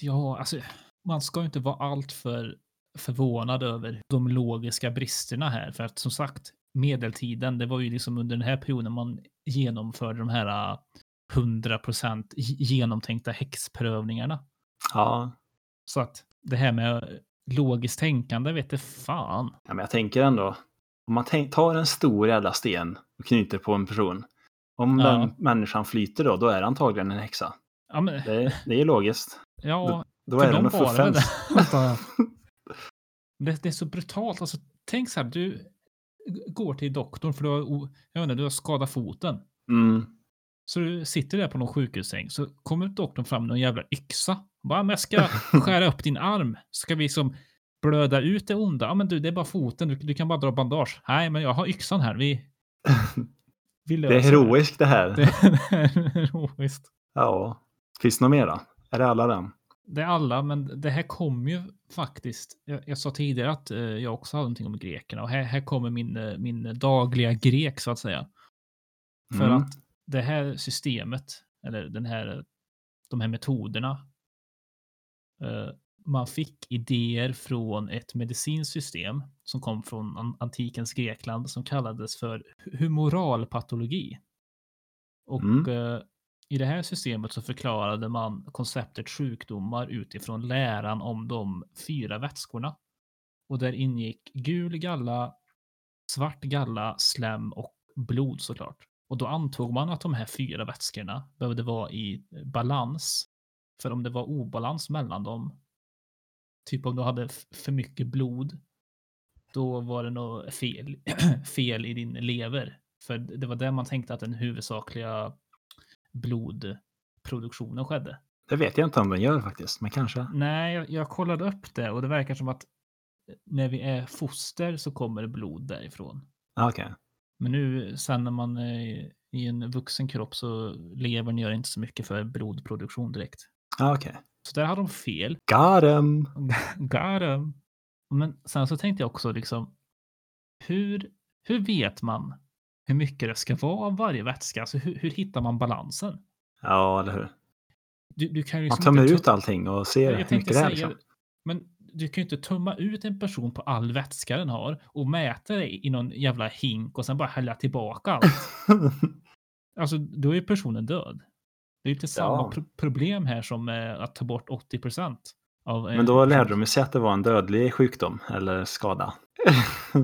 Ja, alltså man ska inte vara alltför förvånad över de logiska bristerna här. För att som sagt, medeltiden, det var ju liksom under den här perioden man genomförde de här 100% genomtänkta häxprövningarna. Ja. Så att det här med logiskt tänkande vet det fan. Ja, men jag tänker ändå, om man tar en stor jävla sten och knyter på en person. Om Ja. den människan flyter då, då är det antagligen en häxa. Ja, men, Det, det är logiskt. ja Då för är det dem nog det det, <laughs> det, det är så brutalt. Alltså, tänk så här, du går till doktorn för du har, jag vet inte, du har skadat foten. Mm. Så du sitter där på någon sjukhussäng, så kommer doktorn fram med någon jävla yxa. Bara, men jag ska <laughs> skära upp din arm. Ska vi som blöda ut det onda? Ja, men du, det är bara foten. Du, du kan bara dra bandage. Nej, men jag har yxan här. Vi, vi <laughs> Det är heroiskt det här. <laughs> Det är heroiskt. Ja. Finns det något mera? Är det alla den? Det är alla, men det här kommer ju faktiskt. Jag, jag sa tidigare att eh, jag också hade någonting om grekerna och här, här kommer min, eh, min dagliga grek så att säga. För Mm. att det här systemet, eller den här, de här metoderna, eh, man fick idéer från ett medicinskt system som kom från an- antikens Grekland som kallades för humoralpatologi. Och Mm. eh, i det här systemet så förklarade man konceptet sjukdomar utifrån läran om de fyra vätskorna. Och där ingick gul galla, svart galla, slem och blod såklart. Och då antog man att de här fyra vätskorna behövde vara i balans. För om det var obalans mellan dem, typ om du hade för mycket blod, då var det något fel, <clears throat> fel i din lever. För det var där man tänkte att den huvudsakliga blodproduktionen skedde. Det vet jag inte om den gör faktiskt, men kanske. Nej, jag, jag kollade upp det och det verkar som att när vi är foster så kommer blod därifrån. Ah, Okej. Men nu sen när man är i en vuxen kropp så levern gör inte så mycket för blodproduktion direkt. Ah, Okej. Så där har de fel. Got em! <laughs> Got 'em. Men sen så tänkte jag också liksom, hur, hur vet man hur mycket det ska vara av varje vätska? Alltså hur, hur hittar man balansen? Ja, eller hur? Du, du kan ju Man liksom tömmer ut allting och ser Jag hur mycket det är. Liksom. men du kan ju inte tömma ut en person på all vätska den har och mäta det i någon jävla hink och sen bara hälla tillbaka allt. <laughs> Alltså, då är personen död. Det är ju inte samma Ja. pro- problem här som eh, att ta bort 80 procent av... eh, Men då lärde de sig att det var en dödlig sjukdom eller skada. <laughs>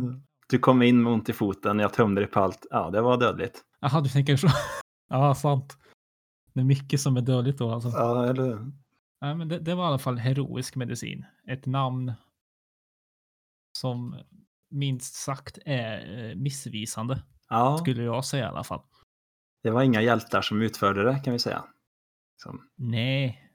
Du kom in med ont i foten, jag tömde dig på allt. Ja, det var dödligt. Jaha, du tänker så. <laughs> ja, sant. Det är mycket som är dödligt då alltså. Ja, eller Nej, men det, det var i alla fall heroisk medicin. Ett namn som minst sagt är eh, missvisande, Ja, skulle jag säga i alla fall. det var inga hjältar som utförde det kan vi säga. Som, Nej,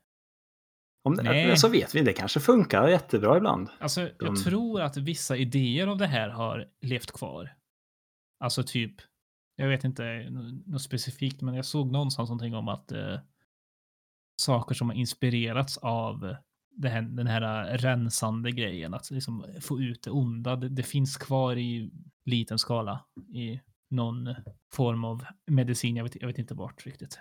om det, Nej. Så vet vi, det kanske funkar jättebra ibland. alltså jag De- tror att vissa idéer av det här har levt kvar. Alltså typ, jag vet inte något specifikt, men jag såg någonstans någonting om att eh, saker som har inspirerats av här, den här rensande grejen, att liksom få ut det onda, det, det finns kvar i liten skala i någon form av medicin. Jag vet, jag vet inte vart riktigt.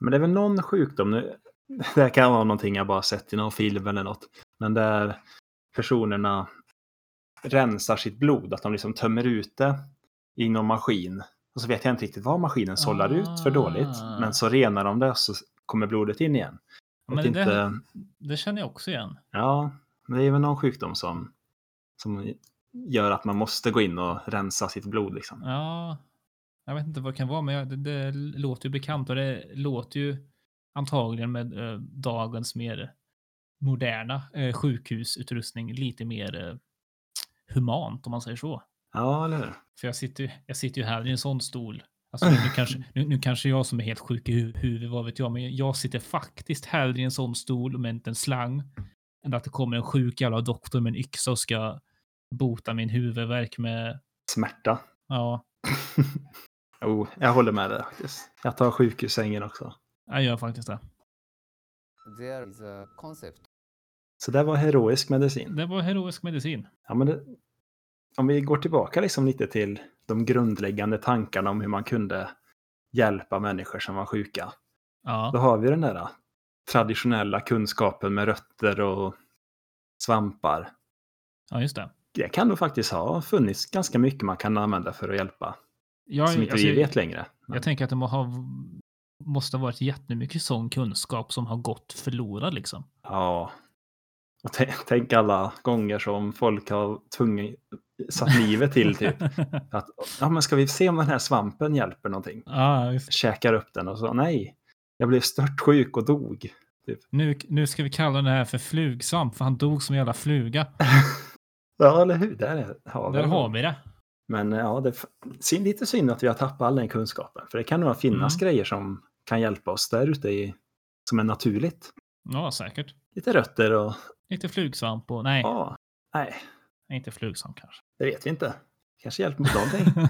Men det är väl någon sjukdom nu. <laughs> Det kan vara någonting jag bara sett i någon film eller något. Men där personerna rensar sitt blod, att de liksom tömmer ut det i någon maskin. Och så vet jag inte riktigt vad maskinen sållar ut för dåligt. Ah. Men så renar de det så kommer blodet in igen. Men det, inte, det känner jag också igen. ja, det är väl någon sjukdom som, som gör att man måste gå in och rensa sitt blod. Liksom. Ja, jag vet inte vad det kan vara, men jag- det, det låter ju bekant och det låter ju antagligen med eh, dagens mer moderna eh, sjukhusutrustning lite mer eh, humant om man säger så. Ja, eller hur? För jag sitter, jag sitter ju här i en sån stol. Alltså, nu, kanske, nu, nu kanske jag som är helt sjuk i hu- huvudet, vad vet jag, men jag sitter faktiskt hellre i en sån stol med inte en slang än att det kommer en sjuk jävla doktor med en yxa och ska bota min huvudvärk med, Smärta. ja, <laughs> Oh, jag håller med dig faktiskt. Jag tar sjukhussängen också. jag gör faktiskt det. There is a concept Så det var heroisk medicin. Det var heroisk medicin. Ja, men det, om vi går tillbaka liksom lite till de grundläggande tankarna om hur man kunde hjälpa människor som var sjuka. Då Ja, har vi den där traditionella kunskapen med rötter och svampar. ja just det. Det kan nog faktiskt ha funnits ganska mycket man kan använda för att hjälpa. Jag, som inte alltså, vi vet längre. Men, jag tänker att det må ha, måste ha varit jättemycket sån kunskap som har gått förlorad liksom. ja. Och tänk alla gånger som folk har tvungit, satt livet till typ. <laughs> Att, ja men ska vi se om den här svampen hjälper någonting? Ja, just. Käkar upp den och så, nej. Jag blev störtsjuk och dog. Nu, nu ska vi kalla det här för flugsvamp, för han dog som en jävla fluga. <laughs> Ja, eller hur? Där är, har vi Där har vi det. Men ja, det är lite synd att vi har tappat all den kunskapen. För det kan nog finnas grejer som kan hjälpa oss där ute i, som är naturligt. Ja, säkert. Lite rötter och Lite flugsvamp och nej, ja, nej, inte flugsvamp kanske. Det vet vi inte. Kanske hjälper mot någonting.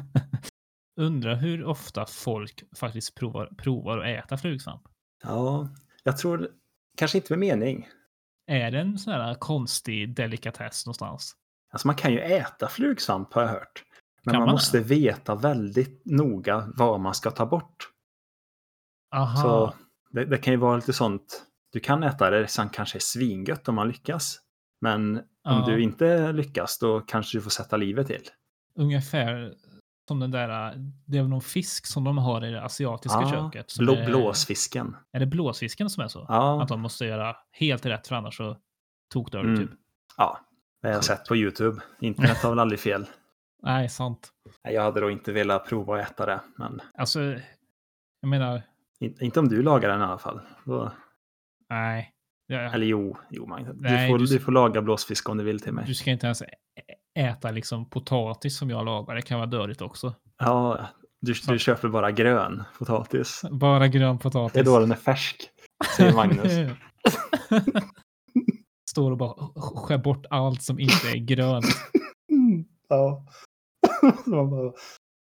<laughs> Undrar hur ofta folk faktiskt provar, provar att äta flugsvamp. Ja, jag tror kanske inte med mening. Är det en sån här konstig delikatess någonstans? Alltså man kan ju äta flugsvamp har jag hört. Men man, man måste veta väldigt noga vad man ska ta bort. Aha. Så det, det kan ju vara lite sånt. Du kan äta det som kanske är svingött om man lyckas. Men om Ja. du inte lyckas då kanske du får sätta livet till. Ungefär som den där, det är väl någon fisk som de har i det asiatiska Ja, köket. som Blå, är, Blåsfisken. Är det blåsfisken som är så? Ja, Att de måste göra helt rätt för annars så tokdör du Mm. typ. ja, det har jag sett på YouTube. Internet har väl aldrig fel. <laughs> Nej, sant. Jag hade då inte velat prova att äta det. Men Alltså, jag menar, in, inte om du lagar den i alla fall. Då, nej. Jag, eller jo, jo man, du, Nej, får, du- du får laga blåsfisk om du vill till mig. Du ska inte ens äta liksom potatis som jag lagar. Det kan vara dåligt också. Ja, du, du köper bara grön potatis. Bara grön potatis. Det är då den är färsk, säger Magnus. <laughs> Står och bara skär bort allt som inte är grönt. <laughs> Ja. <laughs> Bara,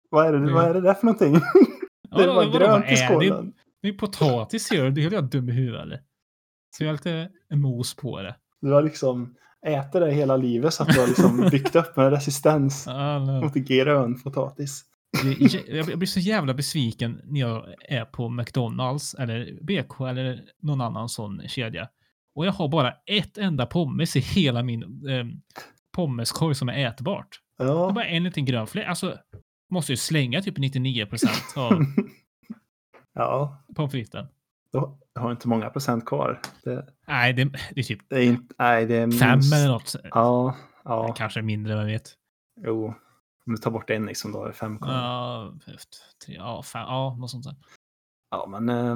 vad, är det, vad är det där för någonting? Ja, Det var vadå, grönt i är skålen. Det är potatis ser du. Det är helt dum i huvudet? Så jag har lite mos på det. Du har liksom ätit det hela livet så att du har liksom <laughs> byggt upp en resistens Ja, mot grön potatis. Jag blir så jävla besviken när jag är på McDonalds eller BK eller någon annan sån kedja. Och jag har bara ett enda pommes i hela min eh, pommeskorg som är ätbart. Det är Ja. bara en liten grön fläck. Alltså, måste ju slänga typ 99 procent av <laughs> ja, pommes fritesen. då har inte många procent kvar. Det, Nej, det, det är typ det är inte, nej, det är minst. fem eller något. Ja, ja, Kanske mindre, vem vet. jo. Om du tar bort en liksom, då är det fem kvar. Ja, tre, ja, fem, ja, något sånt där. Ja, men eh,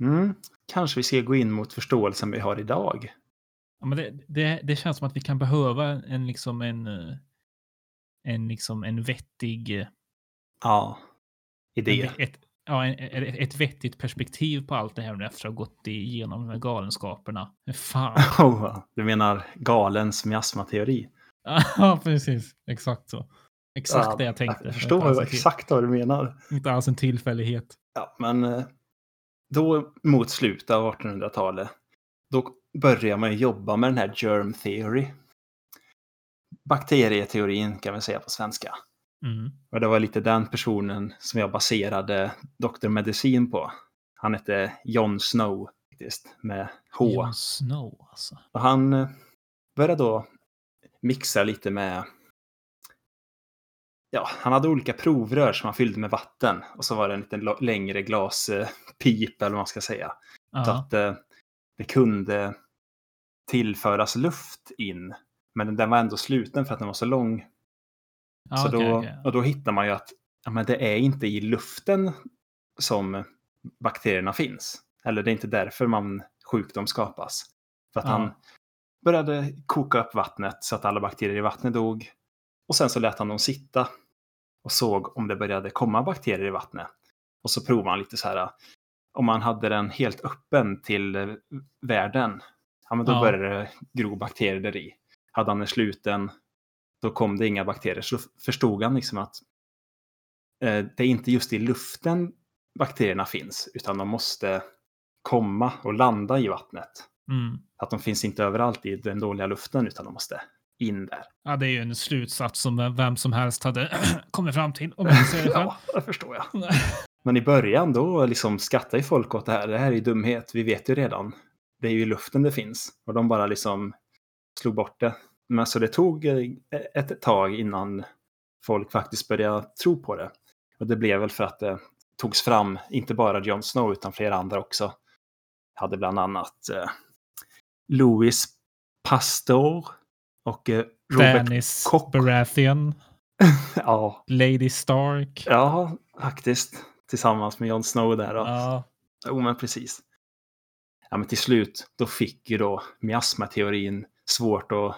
mm, kanske vi ska gå in mot förståelsen vi har idag. Ja, men det, det, det känns som att vi kan behöva en liksom en, eh, en liksom en vettig eh, Ja, idé. en, ett, ja, ett, ett vettigt perspektiv på allt det här nu efter att ha gått igenom de här galenskaperna. Fan. <laughs> Oh, du menar galens miasmateori? Ja, precis. Exakt så. Exakt Ja, det jag tänkte. Jag förstår till- exakt vad du menar. Inte alls en tillfällighet. Ja, men eh, då mot slutet av 1800-talet, då börjar man jobba med den här germ theory. Bakterieteorin kan vi säga på svenska. Mm. Och det var lite den personen som jag baserade Dr. Medicin på. Han hette John Snow, faktiskt, med H. Jon Snow alltså. Och han eh, började då mixa lite med... Ja, han hade olika provrör som han fyllde med vatten. Och så var det en lite lo- längre glaspip, eller vad man ska säga. Så Ja. att eh, det kunde tillföras luft in. Men den var ändå sluten för att den var så lång. Ja, så okej, då, okej. Och då hittar man ju att ja, men det är inte i luften som bakterierna finns. Eller det är inte därför man sjukdom skapas. För att Ja. han började koka upp vattnet så att alla bakterier i vattnet dog. Och sen så lät han dem sitta och såg om det började komma bakterier i vattnet. Och så provade han lite så här. Om man hade den helt öppen till världen, ja men då Ja. började det gro bakterier där i. Hade han den sluten, då kom det inga bakterier. Så då förstod han liksom att eh, det är inte just i luften bakterierna finns, utan de måste komma och landa i vattnet. Mm. Att de finns inte överallt i den dåliga luften, utan de måste in där. Ja, det är ju en slutsats som vem- som helst hade <clears throat> kommit fram till. Om jag säger det. <laughs> Ja, det förstår jag. Men i början då liksom skrattar ju folk åt det här. Det här är ju dumhet, vi vet ju redan. Det är ju i luften det finns. Och de bara liksom slog bort det. Men så det tog eh, ett tag innan folk faktiskt började tro på det. Och det blev väl för att det togs fram, inte bara Jon Snow utan flera andra också. Hade bland annat eh, Louis Pastor och eh, Robert Dennis Koch. Baratheon, <laughs> Ja, Lady Stark. ja, faktiskt. Tillsammans med Jon Snow där. Då. Ja, Jo, men precis. Ja, men till slut, då fick ju då miasmateorin svårt att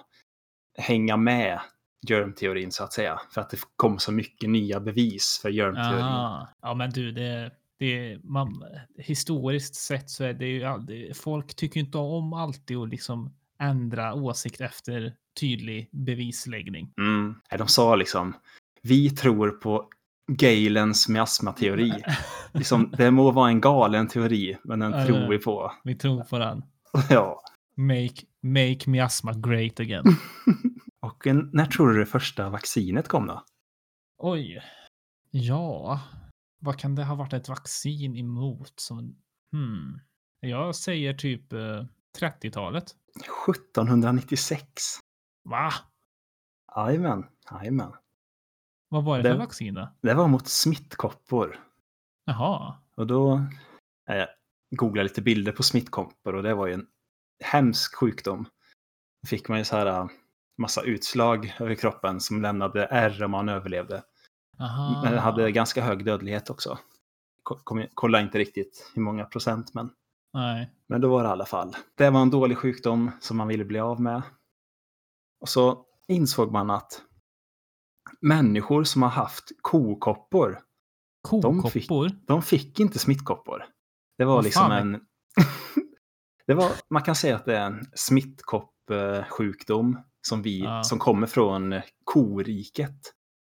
hänga med germteorin så att säga. För att det kom så mycket nya bevis för germteorin. ah. ja men du, det, det man, historiskt sett så är det ju aldrig, folk tycker inte om alltid att liksom ändra åsikt efter tydlig bevisläggning. Mm. De sa liksom, vi tror på Galens miasmateori. <laughs> liksom, det må vara en galen teori, men den Ja, tror vi på. Vi tror på den. <laughs> ja. Make, make miasma great again. <laughs> Och när tror du det första vaccinet kom då? Oj. Ja, vad kan det ha varit ett vaccin emot? Som, hmm. Jag säger typ eh, 30-talet. 1796. Va? Jajamän, jajamän. Vad var det för Det- vaccin då? Det var mot smittkoppor. Jaha. Och då eh, googlade lite bilder på smittkoppor och det var ju en hemsk sjukdom. Då fick man ju så här eh, massa utslag över kroppen som lämnade ärr om man överlevde. Aha. Men hade ganska hög dödlighet också. Ko- kom- Kolla inte riktigt hur många procent, men, Nej. men då var det i alla fall. Det var en dålig sjukdom som man ville bli av med. Och så insåg man att människor som har haft kokoppor, De fick- Kokoppor? de fick inte smittkoppor. Det var Vad liksom fan en... <laughs> det var, man kan säga att det är en smittkoppsjukdom som, vi, Ja. som kommer från koriket.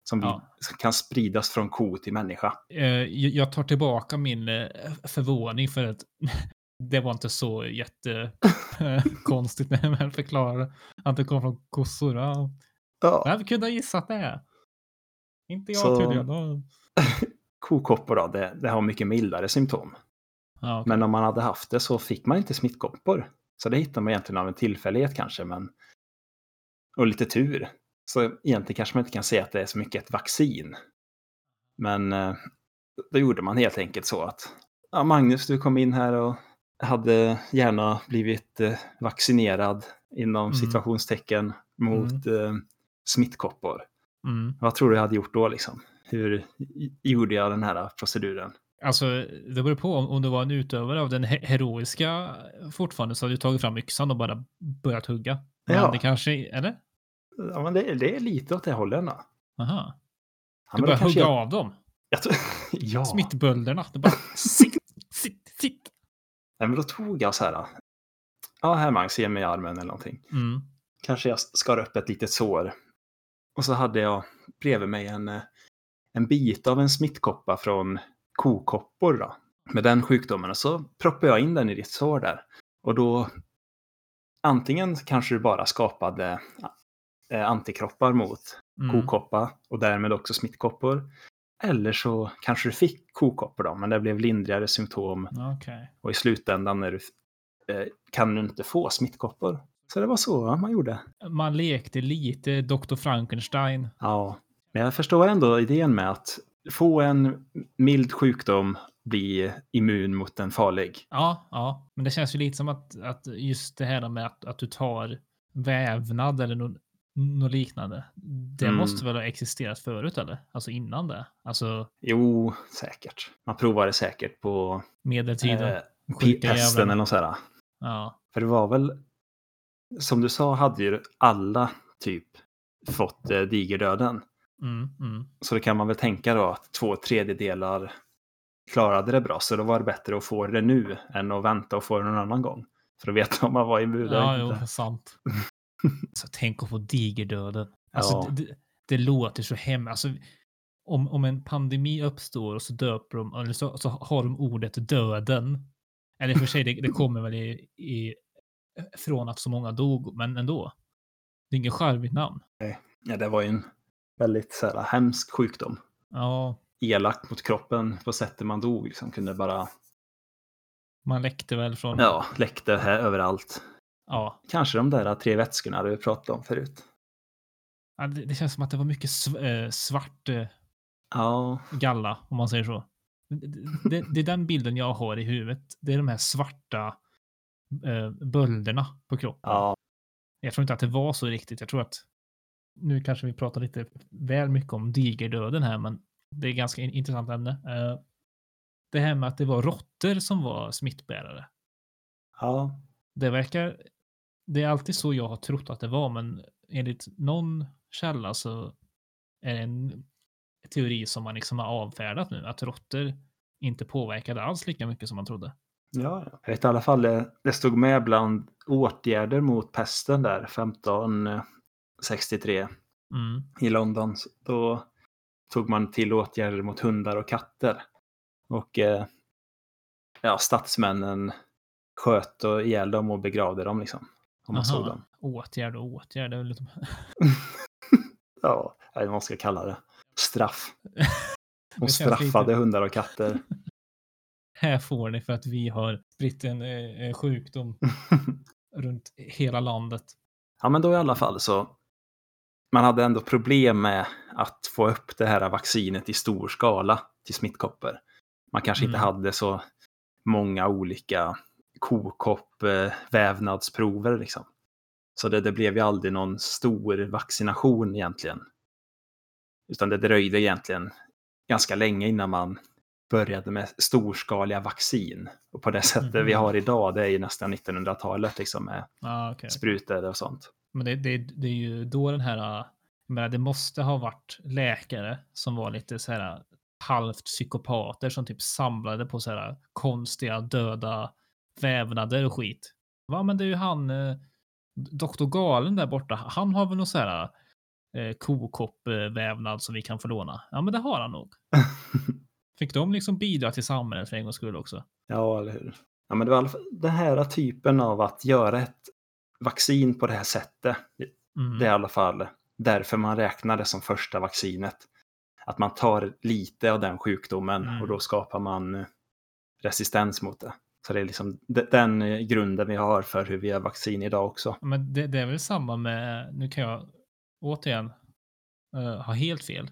Som, vi, Ja. som kan spridas från ko till människa. Eh, jag jag tar tillbaka min eh, förvåning för att <laughs> det var inte så jättekonstigt <laughs> när jag förklarade att det kom från kossor. Ja. Ja. Vem kunde ha gissat det? Inte jag Så- tydligen. Ja. <laughs> Kokoppor då, det, det har mycket mildare symptom. Ja, okej. Men om man hade haft det så fick man inte smittkoppor. Så det hittar man egentligen av en tillfällighet kanske, men... Och lite tur. Så egentligen kanske man inte kan säga att det är så mycket ett vaccin. Men eh, då gjorde man helt enkelt så att ja, Magnus, du kom in här och hade gärna blivit eh, vaccinerad inom Mm. situationstecken mot eh, smittkoppor. Mm. Vad tror du jag hade gjort då liksom? Hur gjorde jag den här proceduren? Alltså, det beror på om, om du var en utövare av den he- heroiska fortfarande så hade du tagit fram yxan och bara börjat hugga. Men Ja. det kanske, eller? Ja, men det, det är lite åt det hållet ändå. Aha. Ja, Du börjar hugga jag- av dem. Jag tror, <laughs> ja, Smittbölderna. Du bara sitt, sitt, sitt. Nej, men då tog jag så här. Ja, här Magnus, ge mig armen eller någonting. Mm. Kanske jag skar upp ett litet sår. Och så hade jag bredvid mig en, eh, en bit av en smittkoppa från kokoppor då. Med den sjukdomen. Och så proppade jag in den i ditt sår där. Och då antingen kanske du bara skapade eh, antikroppar mot Mm. kokoppa och därmed också smittkoppor. Eller så kanske du fick kokoppor då, men det blev lindrigare symptom Okej. och i slutändan är du, eh, kan du inte få smittkoppor. Så det var så man gjorde. Man lekte lite Dr. Frankenstein. Ja, men jag förstår ändå idén med att få en mild sjukdom, bli immun mot en farlig. Ja, ja. Men det känns ju lite som att, att just det här med att, att du tar vävnad eller något, något liknande. Det Mm. måste väl ha existerat förut eller? Alltså innan det? Alltså Jo, säkert. Man provade säkert på medeltiden. eh, pesten eller något sådär. Ja. För det var väl, som du sa, hade ju alla typ fått eh, digerdöden. Mm, mm. Så det kan man väl tänka då att två tredjedelar klarade det bra. Så då var det bättre att få det nu än att vänta och få det någon annan gång. För att veta om man var immun Ja, eller jo, inte. sant. <laughs> så tänk att få digerdöden. Alltså, Ja. det, det, låter så hemskt. Alltså, om, om en pandemi uppstår och så döper de, eller så, så har de ordet döden. Eller för sig, det, det <laughs> kommer väl i, i, från att så många dog, men ändå. Det är inget charmigt namn. Ja, det var ju en väldigt så här, hemsk sjukdom. Ja, Elak mot kroppen på sättet man dog. Liksom, kunde bara, man läckte väl från... ja, läckte här överallt. ja. Kanske de där tre vätskorna du pratade om förut. Ja, Det, det känns som att det var mycket sv, eh, svart eh, Ja, galla, om man säger så. Det, det, det är den bilden jag har i huvudet. Det är de här svarta eh, bölderna på kroppen. ja, Jag tror inte att det var så riktigt. Jag tror att nu kanske vi pratar lite väl mycket om digerdöden här, men det är ganska in- intressant ämne. Eh, Det här med att det var råttor som var smittbärare. Ja, Det verkar... Det är alltid så jag har trott att det var, men enligt någon källa så är det en teori som man liksom har avfärdat nu, att råttor inte påverkade alls lika mycket som man trodde. ja. Jag vet i alla fall, det, det stod med bland åtgärder mot pesten där, 1563 Mm. i London. Då tog man till åtgärder mot hundar och katter. Och eh, ja, statsmännen sköt och ihjäl dem och begravde dem liksom. Om man såg dem. Åtgärd och åtgärd. Det är väl lite... <laughs> ja, eller vad man ska kalla det. Straff. <laughs> De straffade hundar och katter. <laughs> Här får ni för att vi har spritt en eh, sjukdom runt hela landet. ja, men då i alla fall så. Man hade ändå problem med att få upp det här vaccinet i stor skala till smittkoppor. Man kanske inte Mm. hade så många olika kokopp eh, vävnadsprover liksom. Så det, det blev ju aldrig någon stor vaccination egentligen. Utan det dröjde egentligen ganska länge innan man började med storskaliga vaccin. Och på det sättet vi Mhm. har idag, det är ju nästan 1900-talet liksom med Ah, okay. sprutor och sånt. Men det, det, det är ju då den här, jag menar, det måste ha varit läkare som var lite så här halvt psykopater som typ samlade på så här konstiga döda vävnader och skit. Va, men det är ju han, eh, doktor Galen där borta, han har väl någon så här eh, kokoppvävnad som vi kan få låna. Ja, men det har han nog. <laughs> Fick de liksom bidra till samhället för en gångs skull också? Ja, eller hur? Ja, men det var den här typen av att göra ett vaccin på det här sättet. Mm. Det är i alla fall därför man räknar det som första vaccinet. Att man tar lite av den sjukdomen Mm. och då skapar man eh, resistens mot det. Så det är liksom de- den eh, grunden vi har för hur vi gör vaccin idag också. Men det, det är väl samma med, nu kan jag återigen eh, ha helt fel,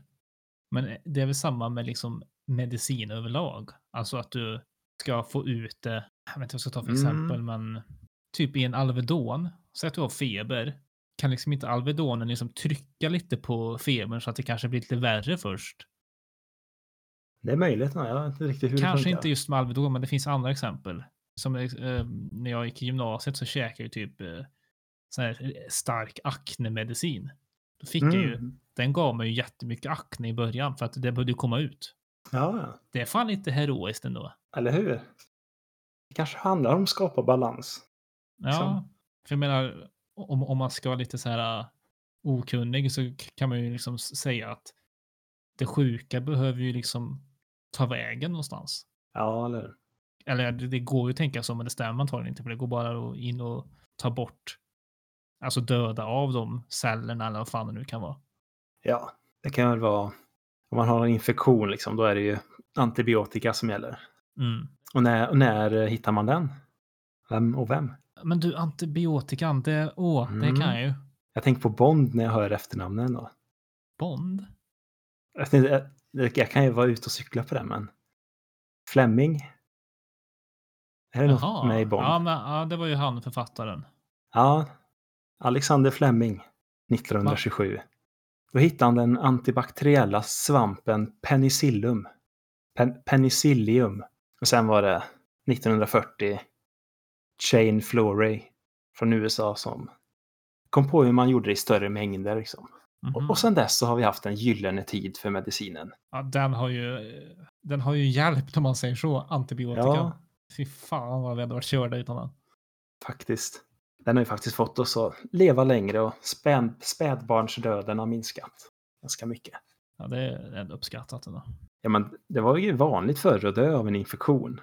men det är väl samma med liksom medicin överlag. Alltså att du ska få ut det, jag vet inte vad jag ska ta för Mm. exempel, men typ i en Alvedon, säg att du har feber, kan liksom inte Alvedonen liksom trycka lite på febern så att det kanske blir lite värre först? Det är möjligt, jag vet inte riktigt hur det Kanske funkar. inte just med Alvedon, men det finns andra exempel. Som eh, när jag gick i gymnasiet så käkade jag typ eh, sån här stark aknemedicin. Då fick jag ju, Mm. den gav mig ju jättemycket akne i början för att det behövde komma ut. Ja, ja. Det är fan inte heroiskt ändå. eller hur? Det kanske handlar om att skapa balans. Ja, Som- för jag menar, om, om man ska vara lite så här uh, okunnig så kan man ju liksom säga att det sjuka behöver ju liksom ta vägen någonstans. Ja, eller? Eller det, går ju att tänka så, men det stämmer antagligen inte, för det går bara in och ta bort, alltså döda av de cellerna eller vad fan det nu kan vara. Ja, det kan väl vara om man har en infektion liksom, då är det ju antibiotika som gäller. Mm. Och när, och när hittar man den? Vem och vem? Men du, antibiotikan, det, åh, det Mm. kan jag ju. Jag tänker på Bond när jag hör efternamnen. Då. Bond? Jag, tänkte, jag, jag kan ju vara ute och cykla på det, men Fleming? Är det något med i Bond? Ja, Ja, men, ja, det var ju han författaren. Alexander Fleming, 1927. Då hittade han den antibakteriella svampen penicillum. Pen, penicillium. Och sen var det 1940 Shane Florey från USA som kom på hur man gjorde det i större mängder. Liksom. Mhm. Och, och sen dess så har vi haft en gyllene tid för medicinen. ja, den har ju, den har ju hjälpt om man säger så, antibiotika. Ja. Fy fan vad vi hade varit körda utan den. Faktiskt. Den har ju faktiskt fått oss att leva längre och späd, spädbarnsdöden har minskat ganska mycket. Ja, det är ändå uppskattat ändå. Ja, men det var ju vanligt förr att dö av en infektion.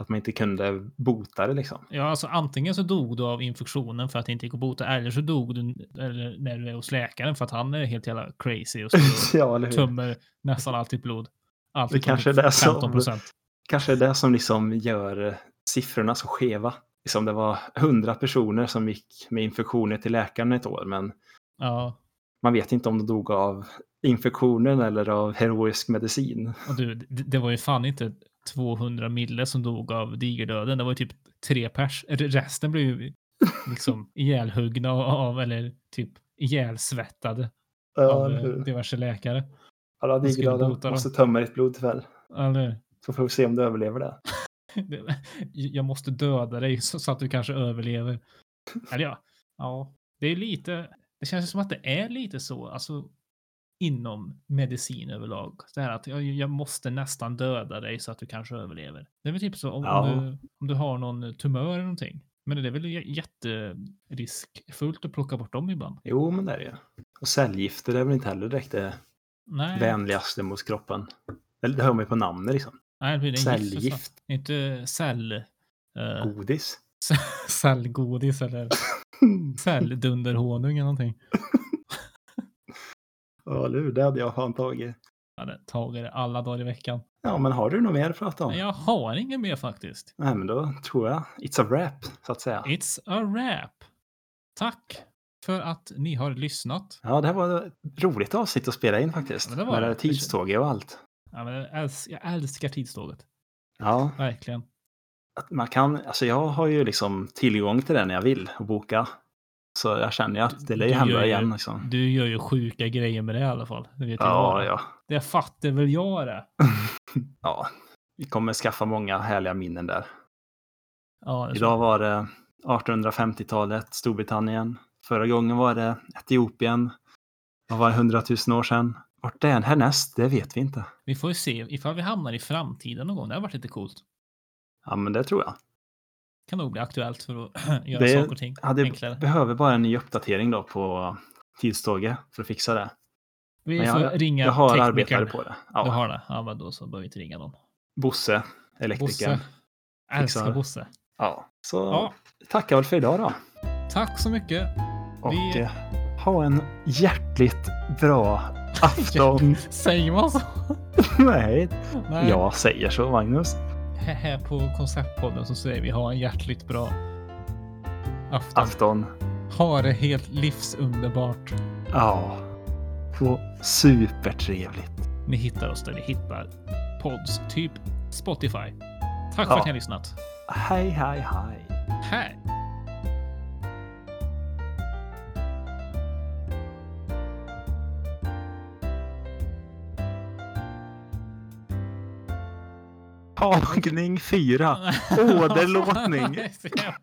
Att man inte kunde bota det liksom. Ja, alltså antingen så dog du av infektionen för att det inte gick att bota, eller så dog du eller när du är hos läkaren för att han är helt jävla crazy och <laughs> ja, och tömmer nästan allt ditt blod. Allt Det kanske är det som- 15 procent. Kanske är det som liksom gör eh, siffrorna så skeva. Liksom det var hundra personer som gick med infektioner till läkaren ett år, men Ja, man vet inte om de dog av infektionen eller av heroisk medicin. och du, det, det var ju fan inte 200 mille som dog av digerdöden. Det var ju typ tre pers. Resten blev ju <laughs> liksom ihjälhuggna av, eller typ ihjälsvettade Ja, av eller eh, hur? diverse läkare. Alla dem. måste tömma ditt blod tyvärr. Eller, Så får vi se om du överlever <laughs> det. jag måste döda dig så, så att du kanske överlever. <laughs> Eller ja, ja, det är lite, det känns som att det är lite så, alltså inom medicin överlag. Det här att jag, jag måste nästan döda dig så att du kanske överlever. Det är väl typ så om, Ja. om, du, om du har någon tumör eller någonting. Men det är väl jätteriskfullt att plocka bort dem ibland. Jo, men det är det. Och cellgifter är väl inte heller direkt det Nej, vänligaste mot kroppen. Det hör man ju på namnet liksom. nej det en gift. Cellgift. Inte cell... eh, Godis. <laughs> cellgodis eller <laughs> celldunderhonung eller någonting. Hur? Det hade jag fan tagit. Jag hade tagit det alla dagar i veckan. Ja, men har du något mer att prata om? Jag har inget mer faktiskt. Nej, men då tror jag it's a wrap, så att säga. It's a wrap. Tack för att ni har lyssnat. Ja, det här var ett roligt avsnitt att spela in faktiskt. Ja, det var Med det tidståget och allt. Ja, men jag, älskar, jag älskar tidståget. Ja, Verkligen. att man kan, alltså jag har ju liksom tillgång till det när jag vill och boka. Så jag känner ju att det lär ju Du hända gör ju- igen. Liksom. Du gör ju sjuka grejer med det i alla fall. Det vet Ja, jag. ja. Det fattar väl jag det. <laughs> ja. Vi kommer skaffa många härliga minnen där. Ja. Idag var det 1850-talet, Storbritannien. Förra gången var det Etiopien. Vad var det, 100 000 år sedan? Vart det är härnäst, det vet vi inte. Vi får ju se ifall vi hamnar i framtiden någon gång. Det har varit lite coolt. Ja, men det tror jag. Kan nog bli aktuellt för att <clears throat> göra Det- saker och ting Ja, det enklare. behöver bara en ny uppdatering då på tidståget för att fixa det. Vi Men får jag, ringa jag har teknikern. arbetare på det. Du Ja. har det? Ja, men då så behöver vi inte ringa någon. Bosse, elektrikern. Bosse. Älskar. Bosse. Ja, så Ja, tackar väl för idag då. tack så mycket. Och Vi- eh, ha en hjärtligt bra <laughs> afton. Säger man så? <laughs> Nej, Nej. jag säger så Magnus. <laughs> Här- på Konceptpodden så säger vi ha en hjärtligt bra afton. Afton. Ha det helt livsunderbart. Ja. Och supertrevligt. Ni hittar oss där ni hittar pods, typ Spotify. Tack för Ja. att ni har lyssnat. Hej, hej, hej. Hej! Tagning fyra. <laughs> Åderlåtning. Så jävla-